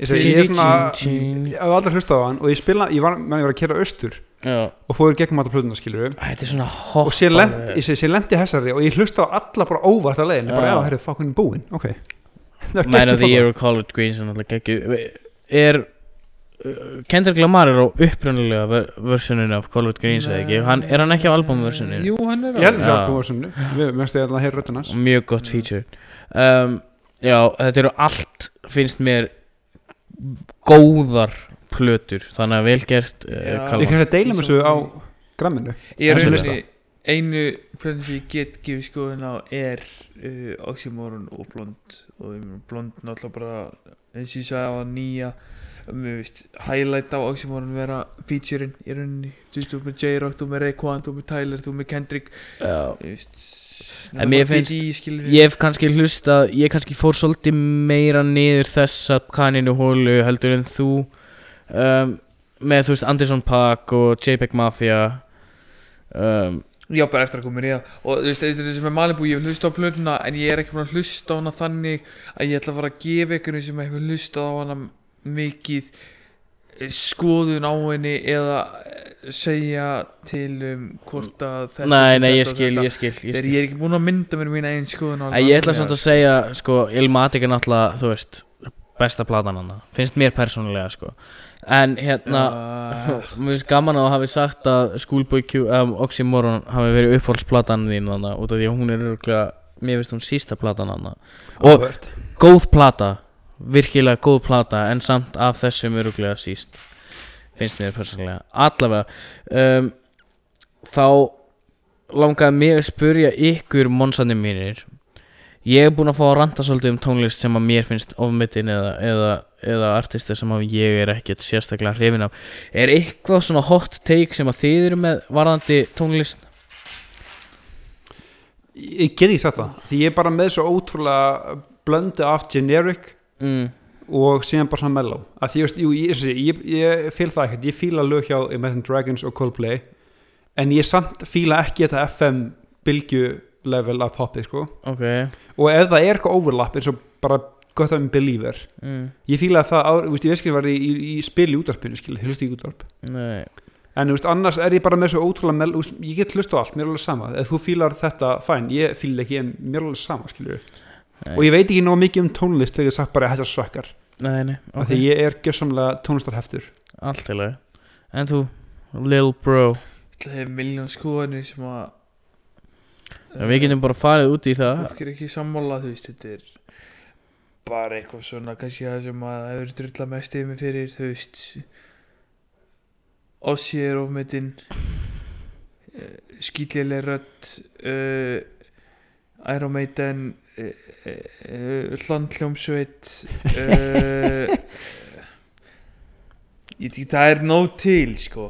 ég er svona ég hef aldrei hlustað á hann og ég spila, ég var, menn ég var að kera austur Já. og fóður gegnum alltaf plötuna skilur Þetta er svona hot og sér lendi, ég sé, sér lendi hessari og ég hlusta á alla bara óvart að leiðin ég bara, Já. já, herrið, fá hvernig búinn, ok. [laughs] Það er Man of the Year og College Greens er Er uh, Kendrick Lamar er á upprunalega ver versioninu af College Greens eða ekki? Hann, Er hann ekki á albumversioninu? Jú, hann er plata. ég held Já. albúm var svona við mest ég að heyra hans. Mjög gott feature. Um, Já, þetta eru allt finnst mér góðar plötur þannig að vel gert uh, Já. Kalmar. ég kannski að deila með þessu á gramminu Ég er rauninni Einu plöðin sem ég get gefið skoðun á er uh, Oxymoron og Blond og ég meina, Blond náttúrulega bara eins og ég sagði á að nýja mér veist, highlight á Oxymoron vera featureinn í rauninni þú veist, þú með J-Rock, þú með Rayquan, þú með Tyler þú með Kendrick Já. þú veist, En mér finnst- skilur Ég hef kannski hlustað Ég kannski fór svolítið meira niður þessa kaninu hólu heldur en þú. Um, með þú veist Anderson Paak og JPEG Mafia. Um, Já, bara eftir að koma í það. Og þú veist, þetta er þessi með Malibu, ég hef hlustað á plötuna En ég er ekki búin að hlusta á hana þannig Að ég ætla að fara að gefa ykkur sem hefur hlustað á hana mikið Skoðun á henni Eða eh, segja til um hvort að þetta Nei, nei, ég skil, ég skil, ég Þegar skil. ég er ekki búin að mynda mér mín einn skoðun á Æ, Ég ætla samt að segja sko, Ilmatic er náttúrulega, þú veist besta platan hann, finnst mér persónulega sko. en hérna uh, [laughs] mér finnst gaman að hafi sagt að Schoolboy Q, um, Oxymoron hafi verið uppáhaldsplatan þín þannig út af því að hún er örgulega, mér finnst hún sísta platan hann og góð plata virkilega góð plata en samt af þessum öruglega síst finnst mér persónulega. Allavega um, þá langaði mig að spurja ykkur monsandi mínir. Ég er búinn að fá að ranta svolítið um tónlist sem að mér finnst ofmyndin eða, eða, eða artisti sem að ég er ekkert sérstaklega hrifin af. Er eitthvað svona hot take sem að þið eru með varðandi tónlist? Ég get ekki sagt það því ég er bara með svo ótrúlega blöndu af generic mm, og síðan bara svona mellow. Að því, jú, ég, ég, ég, fíl það ekkert. Ég fíla lög hjá Imagine Dragons og Coldplay en ég samt fíla ekki þetta FM bylgju level af popið sko. Ok. Og ef það er eitthvað overlap eins og bara gott af en believer mm, ég fíla það, á, þú veist, ég veist ekki að var í, í, í spil í útvarpinu, skil, hlusti í útvarp. Nei. En þú veist, annars er ég bara með svo ótrúlega veist, ég get hlusta á allt, mér er alveg sama. Ef þú fílar þetta, fæn, ég fíla ekki en mér er alveg sama, skilur Nei. og ég veit ekki nóg mikið um tónlist þegar ég sagt bara að þetta nei, okay. ok því ég er gjössamlega tónlistarheftur. Allt í lagi. En þú, Lil Bro? Það hefur miljón skoðanir sem að ja, Við getum bara farið út í það. Fólk er ekki sammála, þú veist, þetta er bara eitthvað svona kannski það sem að það hefur drulla mest yfir mig fyrir, þú veist. Ossi er ofmetinn. Skýtlileg rödd. Uh, Iron Maiden Hlandhljómsveit uh, [laughs] ég veit ekki, það er nóg til sko.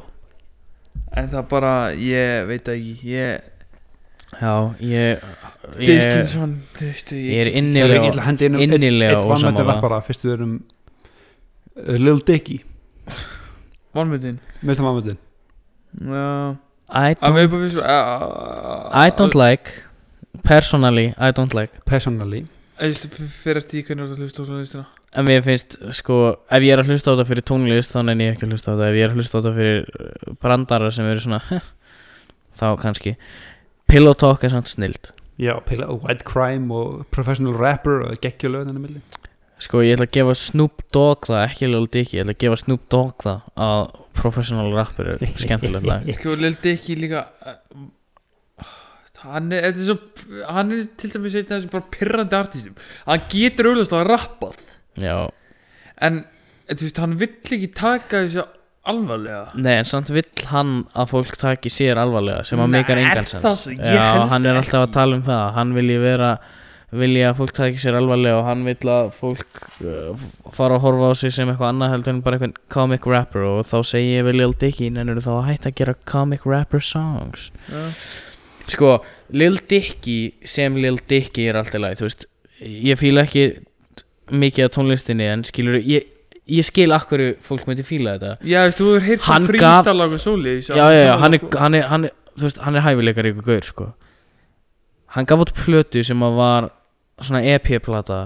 En það bara, ég veit það ekki ég, Já, ég Dickinson, þú veist ég er innilega að hendi inn um innilega eitt vannmættin ósammála. rappara. Fyrst við erum uh, Lil Dicky. Vanmyndin með það vannmættin Já. I Að við don't, bara fyrst I don't like Personally, I don't like. Personally. Fyrir því hvernig þú ert að hlusta á svona listina. En mér finnst, sko, ef ég er að hlusta á þetta fyrir tónlist þá nenni ég ekki að hlusta á þetta. Ef ég er að hlusta á þetta fyrir uh, brandara sem eru svona [laughs] Þá kannski. Pillow Talk er samt snild. Já, pila, White Crime og Professional Rapper og geggjulöð þennan milli. Sko, ég ætla að gefa Snoop Dogg það, ekki Lil Dicky Ég ætla að gefa Snoop Dogg það að Professional Rapper er skemmtilegt lag. Sko, Lil Dicky líka uh, Hann er, er svo Hann er til dæmis einn af þessum bara pirrandi artistum. Hann getur auðvitað að rappað. Já, En, þú veist, hann vill ekki taka þessu alvarlega. Nei, en samt vill hann að fólk taki sér alvarlega sem að meikar engan það sens svo? Ég Já, hann er alltaf ekki. að tala um það. Hann vilji vera vilja að fólk taki sér alvarlega og hann vill að fólk uh, fara að horfa á sig sem eitthvað annað heldur en bara eitthvað comic rapper. Og þá segi ég við Lil Dicky en eru þá að hætta að gera comic rapper songs? Já. Sko, Lil Dicky sem Lil Dicky er alltaf læg, þú veist ég fíla ekki mikið af tónlistinni en skilur ég, ég skil akkur fólk myndi fíla þetta. Já, veist, þú hefur heyrt Hann hann gaf- frístalag og sóli já, já, já, hann er, hann er, hann er þú veist, hann er hæfileikar ykkur gaur, sko. Hann gaf út plötu sem að var svona EP-plata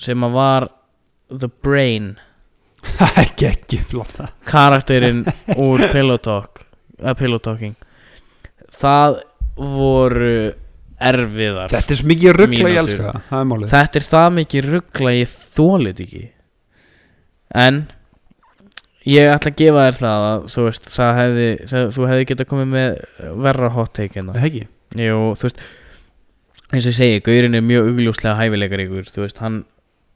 sem að var The Brain. Ekki ekki flott karakterinn úr Pillow Talk uh, Pillow Talking. Það voru erfiðar Þetta er svo mikið ruggla ég elska það, það er málið. Þetta er það mikið ruggla ég þólit ekki. En ég ætla að gefa þér það að þú veist, það hefði það, þú hefði getað komið með verra hot take en Það er ekki Jú, þú veist eins og ég segi, Gaurin er mjög augljóslega hæfileikar ykkur, þú veist, hann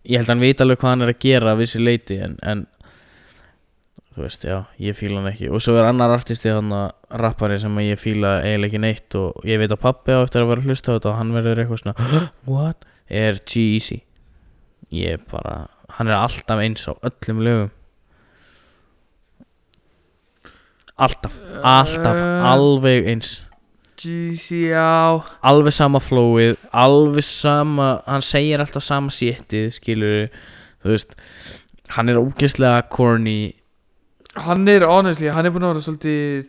ég held að hann veit alveg hvað hann er að gera að vissi leiti en, en þú veist, já, ég fíla hann ekki. Og svo er annar artisti hann að rappari sem að ég fíla eiginlega ekki neitt og ég veit að pappi á eftir að vera að hlusta á þetta og hann verður eitthvað svona what? er G-Eazy. Ég er bara, hann er alltaf eins á öllum lögum. Alltaf, alltaf, Eh. alveg eins. GC, já. Alveg sama flowið alveg sama, hann segir alltaf sama séttið, skilur þú veist, hann er ógeðslega corny Hann er, honestly, hann er búin að vera svolítið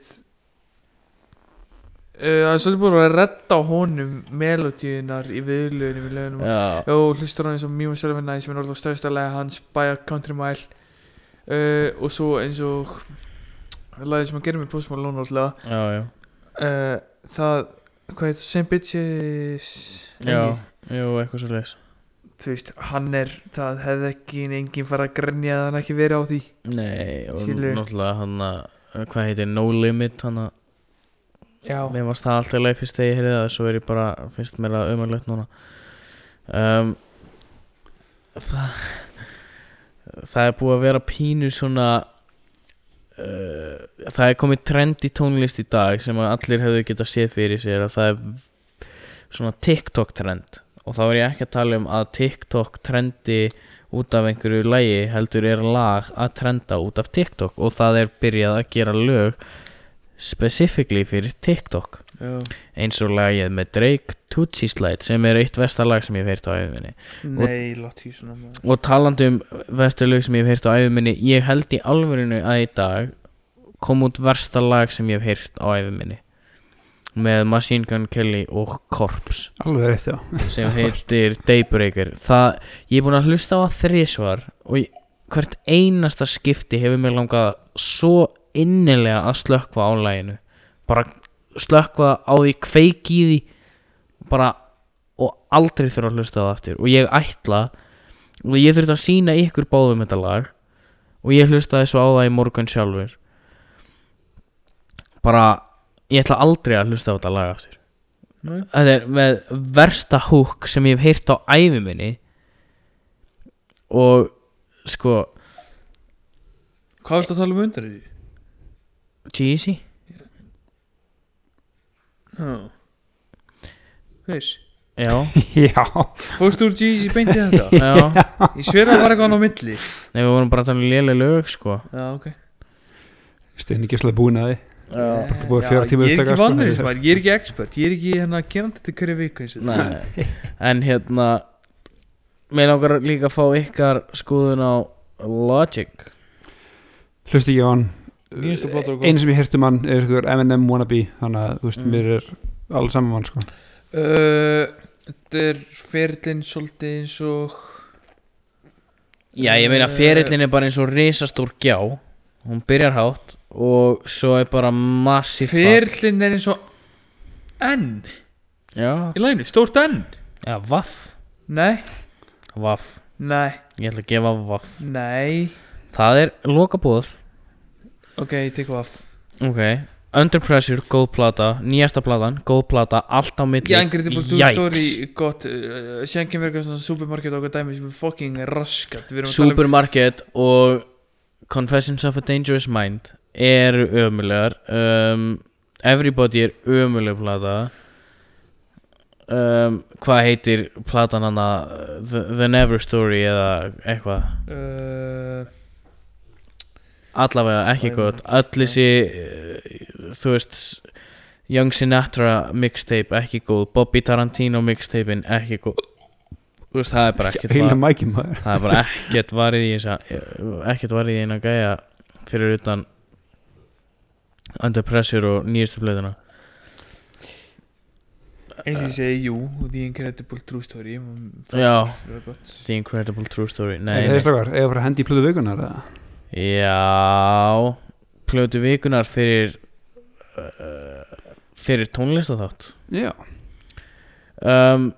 uh, Það er svolítið búin að redda á honum melodíunar í viðlögunum í lögunum. Já, Jó, hlustur hann eins og and I sem er orðið stöðsta lega hans by a country mile. Uh, og svo eins og lagið sem hann gerir með Post Malone alltaf. Já, já, uh, það, hvað heit, Same Bitches já, jú, eitthvað svo leis þú veist, hann er það hefði ekki enginn fara að grenja að hann ekki verið á því. Nei, og Skilur. náttúrulega hann að hvað heitir No Limit hann að já, mér varst það alltaf leið fyrst þegar ég heyrði það svo er ég bara, finnst mér það umhverlegt núna. Um, það það er búið að vera pínu svona uh, það er komið trend í tónlist í dag sem að allir hefðu getað séð fyrir sér að það er svona TikTok trend og þá er ég ekki að tala um að TikTok trendi út af einhverju lægi heldur er lag að trenda út af TikTok og það er byrjað að gera lög specifically fyrir TikTok já. eins og lagið með Drake Tootsie Slide sem er eitt vestarlag sem ég hef heyrt á æfuminni nei, maður. og talandi um vestarlag sem ég hef heyrt á æfuminni ég held í alvörinu að í dag kom út versta lag sem ég hef heyrt á æfuminni með Machine Gun Kelly og Corpse. Alveg rétt, já. [laughs] Sem heitir Daybreaker. Það, ég er búin að hlusta á það þrísvar og ég, hvert einasta skipti hefur mér langað svo innilega að slökkva á læginu bara slökkva á því kveiki í því bara og aldrei þurfa að hlusta á það aftur. Og ég ætla og ég þurfti að sína ykkur báðum þetta lag og ég hlustaði svo á það í morgun sjálfur. Bara ég ætla aldrei að hlusta á þetta lag aftur. Nei. þetta er með versta húk sem ég hef heyrt á æfi minni. Og sko hvað varst að tala um undan því? Jeezy já. Veist já, [laughs] Já, fórst úr Jeezy beintið þetta? [laughs] já. Ég sver að það var eitthvað hann á milli. Nei, við vorum bara að tala um léleg lög sko. Já, ok. Stein ekki svolítið búin að því Bara búið fjóra tíma ég er upptaka, ekki þessu maður, ég er ekki expert ég er ekki hérna gerandi til hverju viku eins og þetta. Nei, [laughs] en hérna Mér langar líka að fá ykkar skoðun á Logic. Hlusti ekki á hann. Einu sem ég hirti um hann er ykkur M&M wannabe Þannig að, þú veist, Mm. mér er alls saman mann, sko. Uh, þetta er ferlinn svolítið eins og Já, ég meina ferillin er bara eins og risastór gjá. Hún byrjar hátt og svo er bara massíft fall. ferlinn er eins og N. Já, í læginu, stórt N. Já, vaff. Nei, Vaff, nei, ég ætla að gefa vaff. Nei. Það er lokabúð. Ok, ég tek vaff. Ok. Under Pressure, góð plata. Nýjasta platan, góð plata Allt á milli. Já, Incredible True Yikes. Story gott, uh, kemur eitthvað svona supermarket og eitthvað dæmi sem er fucking raskat. Við erum að tala um Supermarket og Confessions of a Dangerous Mind eru ömulegar um, Everybody er ömuleg plata. Um, hvað heitir platan hana? The, The Never Story eða eitthvað? Uh, allavega ekki gott. öll þessi uh, þú veist Young Sinatra mixtape ekki góð. Bobby Tarantino mixtapein ekki góð þú veist það er bara ekkert var, það er bara ekkert varið í þessa ekkert varið í eina gæja fyrir utan Under Pressure og nýjastu blöðuna eins og ég segi, jú The Incredible True Story mm, Já. The Incredible True Story Nei, nei, strákar, eða bara hendi í plöðu vikunar eða? já plötu vikunar fyrir uh, fyrir tónlistaþátt Já, um,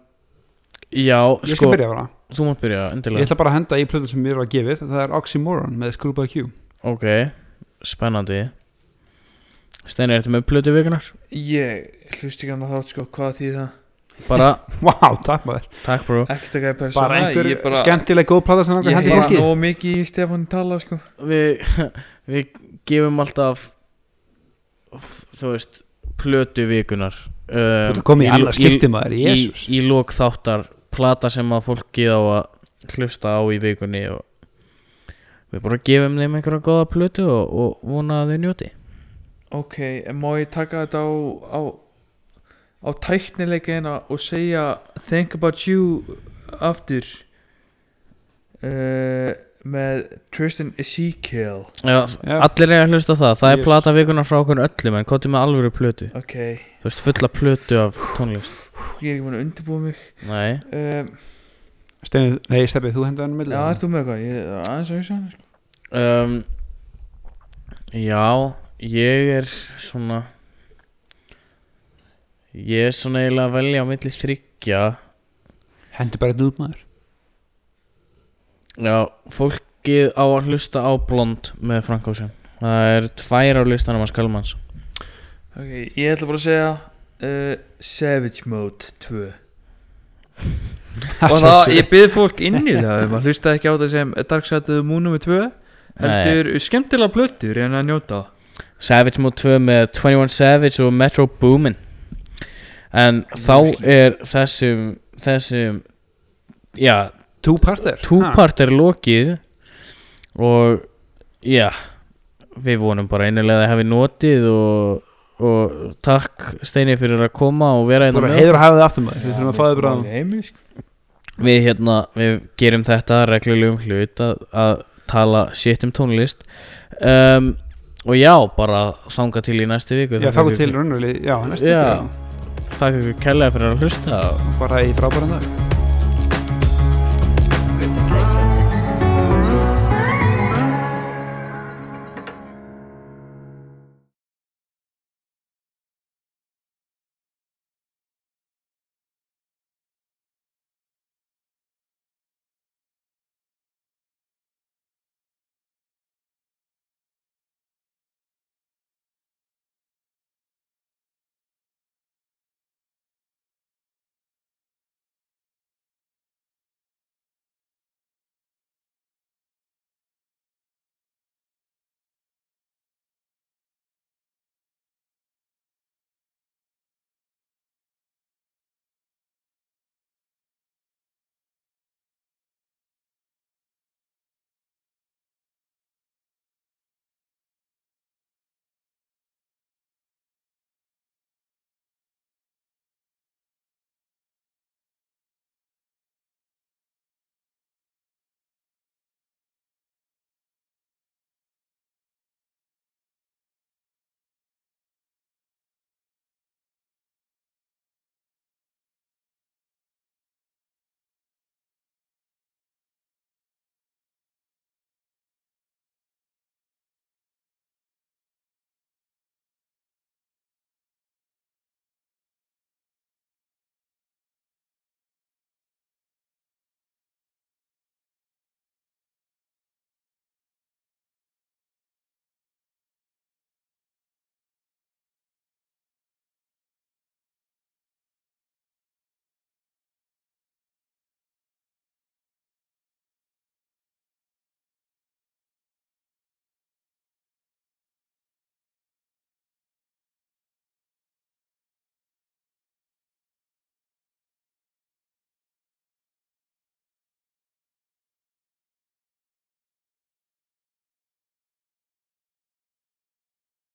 já ég skal sko byrja bara. þú mátt byrja Ég endilega ætla bara að henda í plöðu sem mér var gefið Það er Oxymoron með Schoolboy Q. Ok, spennandi Steini, ertu með plötu vikunar? ég hlust ekki hann að þátt sko, hvað því það? Bara, [laughs] Vá, takk maður. Takk bro. Ekkert að gæða persóna Bara einhver ég bara, skemmtileg góð plata sem ég langar hendi heyr fólki. nóg mikið í Stefán tala sko. Við, [laughs] við gefum alltaf Þú veist Plötu vikunar um, Þú komið í annað skipti maður, í, jésús í lók þáttar Plata sem að fólki á að hlusta á í vikunni og Við bara gefum þeim einhverja góða plötu og, og vona að þau njóti ok, má ég taka þetta á á, á tæknileikina og segja think about you aftur? Uh, með Tristan Ezekiel. Já, Já. allir er að hlusta á það. Það er Yes. plata vikunar frá okkur öllum En hvað með alvöru plötu. Ok, Þú veist, fulla plötu af tónlist. Ég er ekki búin að undirbúa mig. Nei. Um, Steini, nei, Steppi, þú hendaði hann með já, ert þú með eitthvað? ég er aðeins að hugsa. Um, Já, ég er svona Ég er svona eiginlega að velja á milli þryggja Hendi bara einn út maður. Já, fólkið á að hlusta á Blond með Frank Ocean. Það er tvær á listanum að Skalmans ok, ég ætla bara að segja uh, Savage Mode 2 [laughs] og það, ég byrð fólk innilega um að hlusta ekki á það sem Dark Side of the Moon nr. 2 heldur skemmtilega plötur en að njóta Savage Mode 2 með 21 Savage og Metro Boomin. En þá er þessum Þessum Já, Two parter túpart er lokið Og Já Við vonum bara einilega að hefði notið og, og takk Steini fyrir að koma og vera hérna Bara með heiður að hafa þið aftur maður. Við þurfum að þið bara sko. við hérna, við gerum þetta reglulegum hlut að, að tala shit um tónlist. Um, og já, bara þanga til í næstu viku Já, þá til raunveruleg Já, næstu viku. þakka ykkur kærlega fyrir að hlusta. Bara í frábæran dag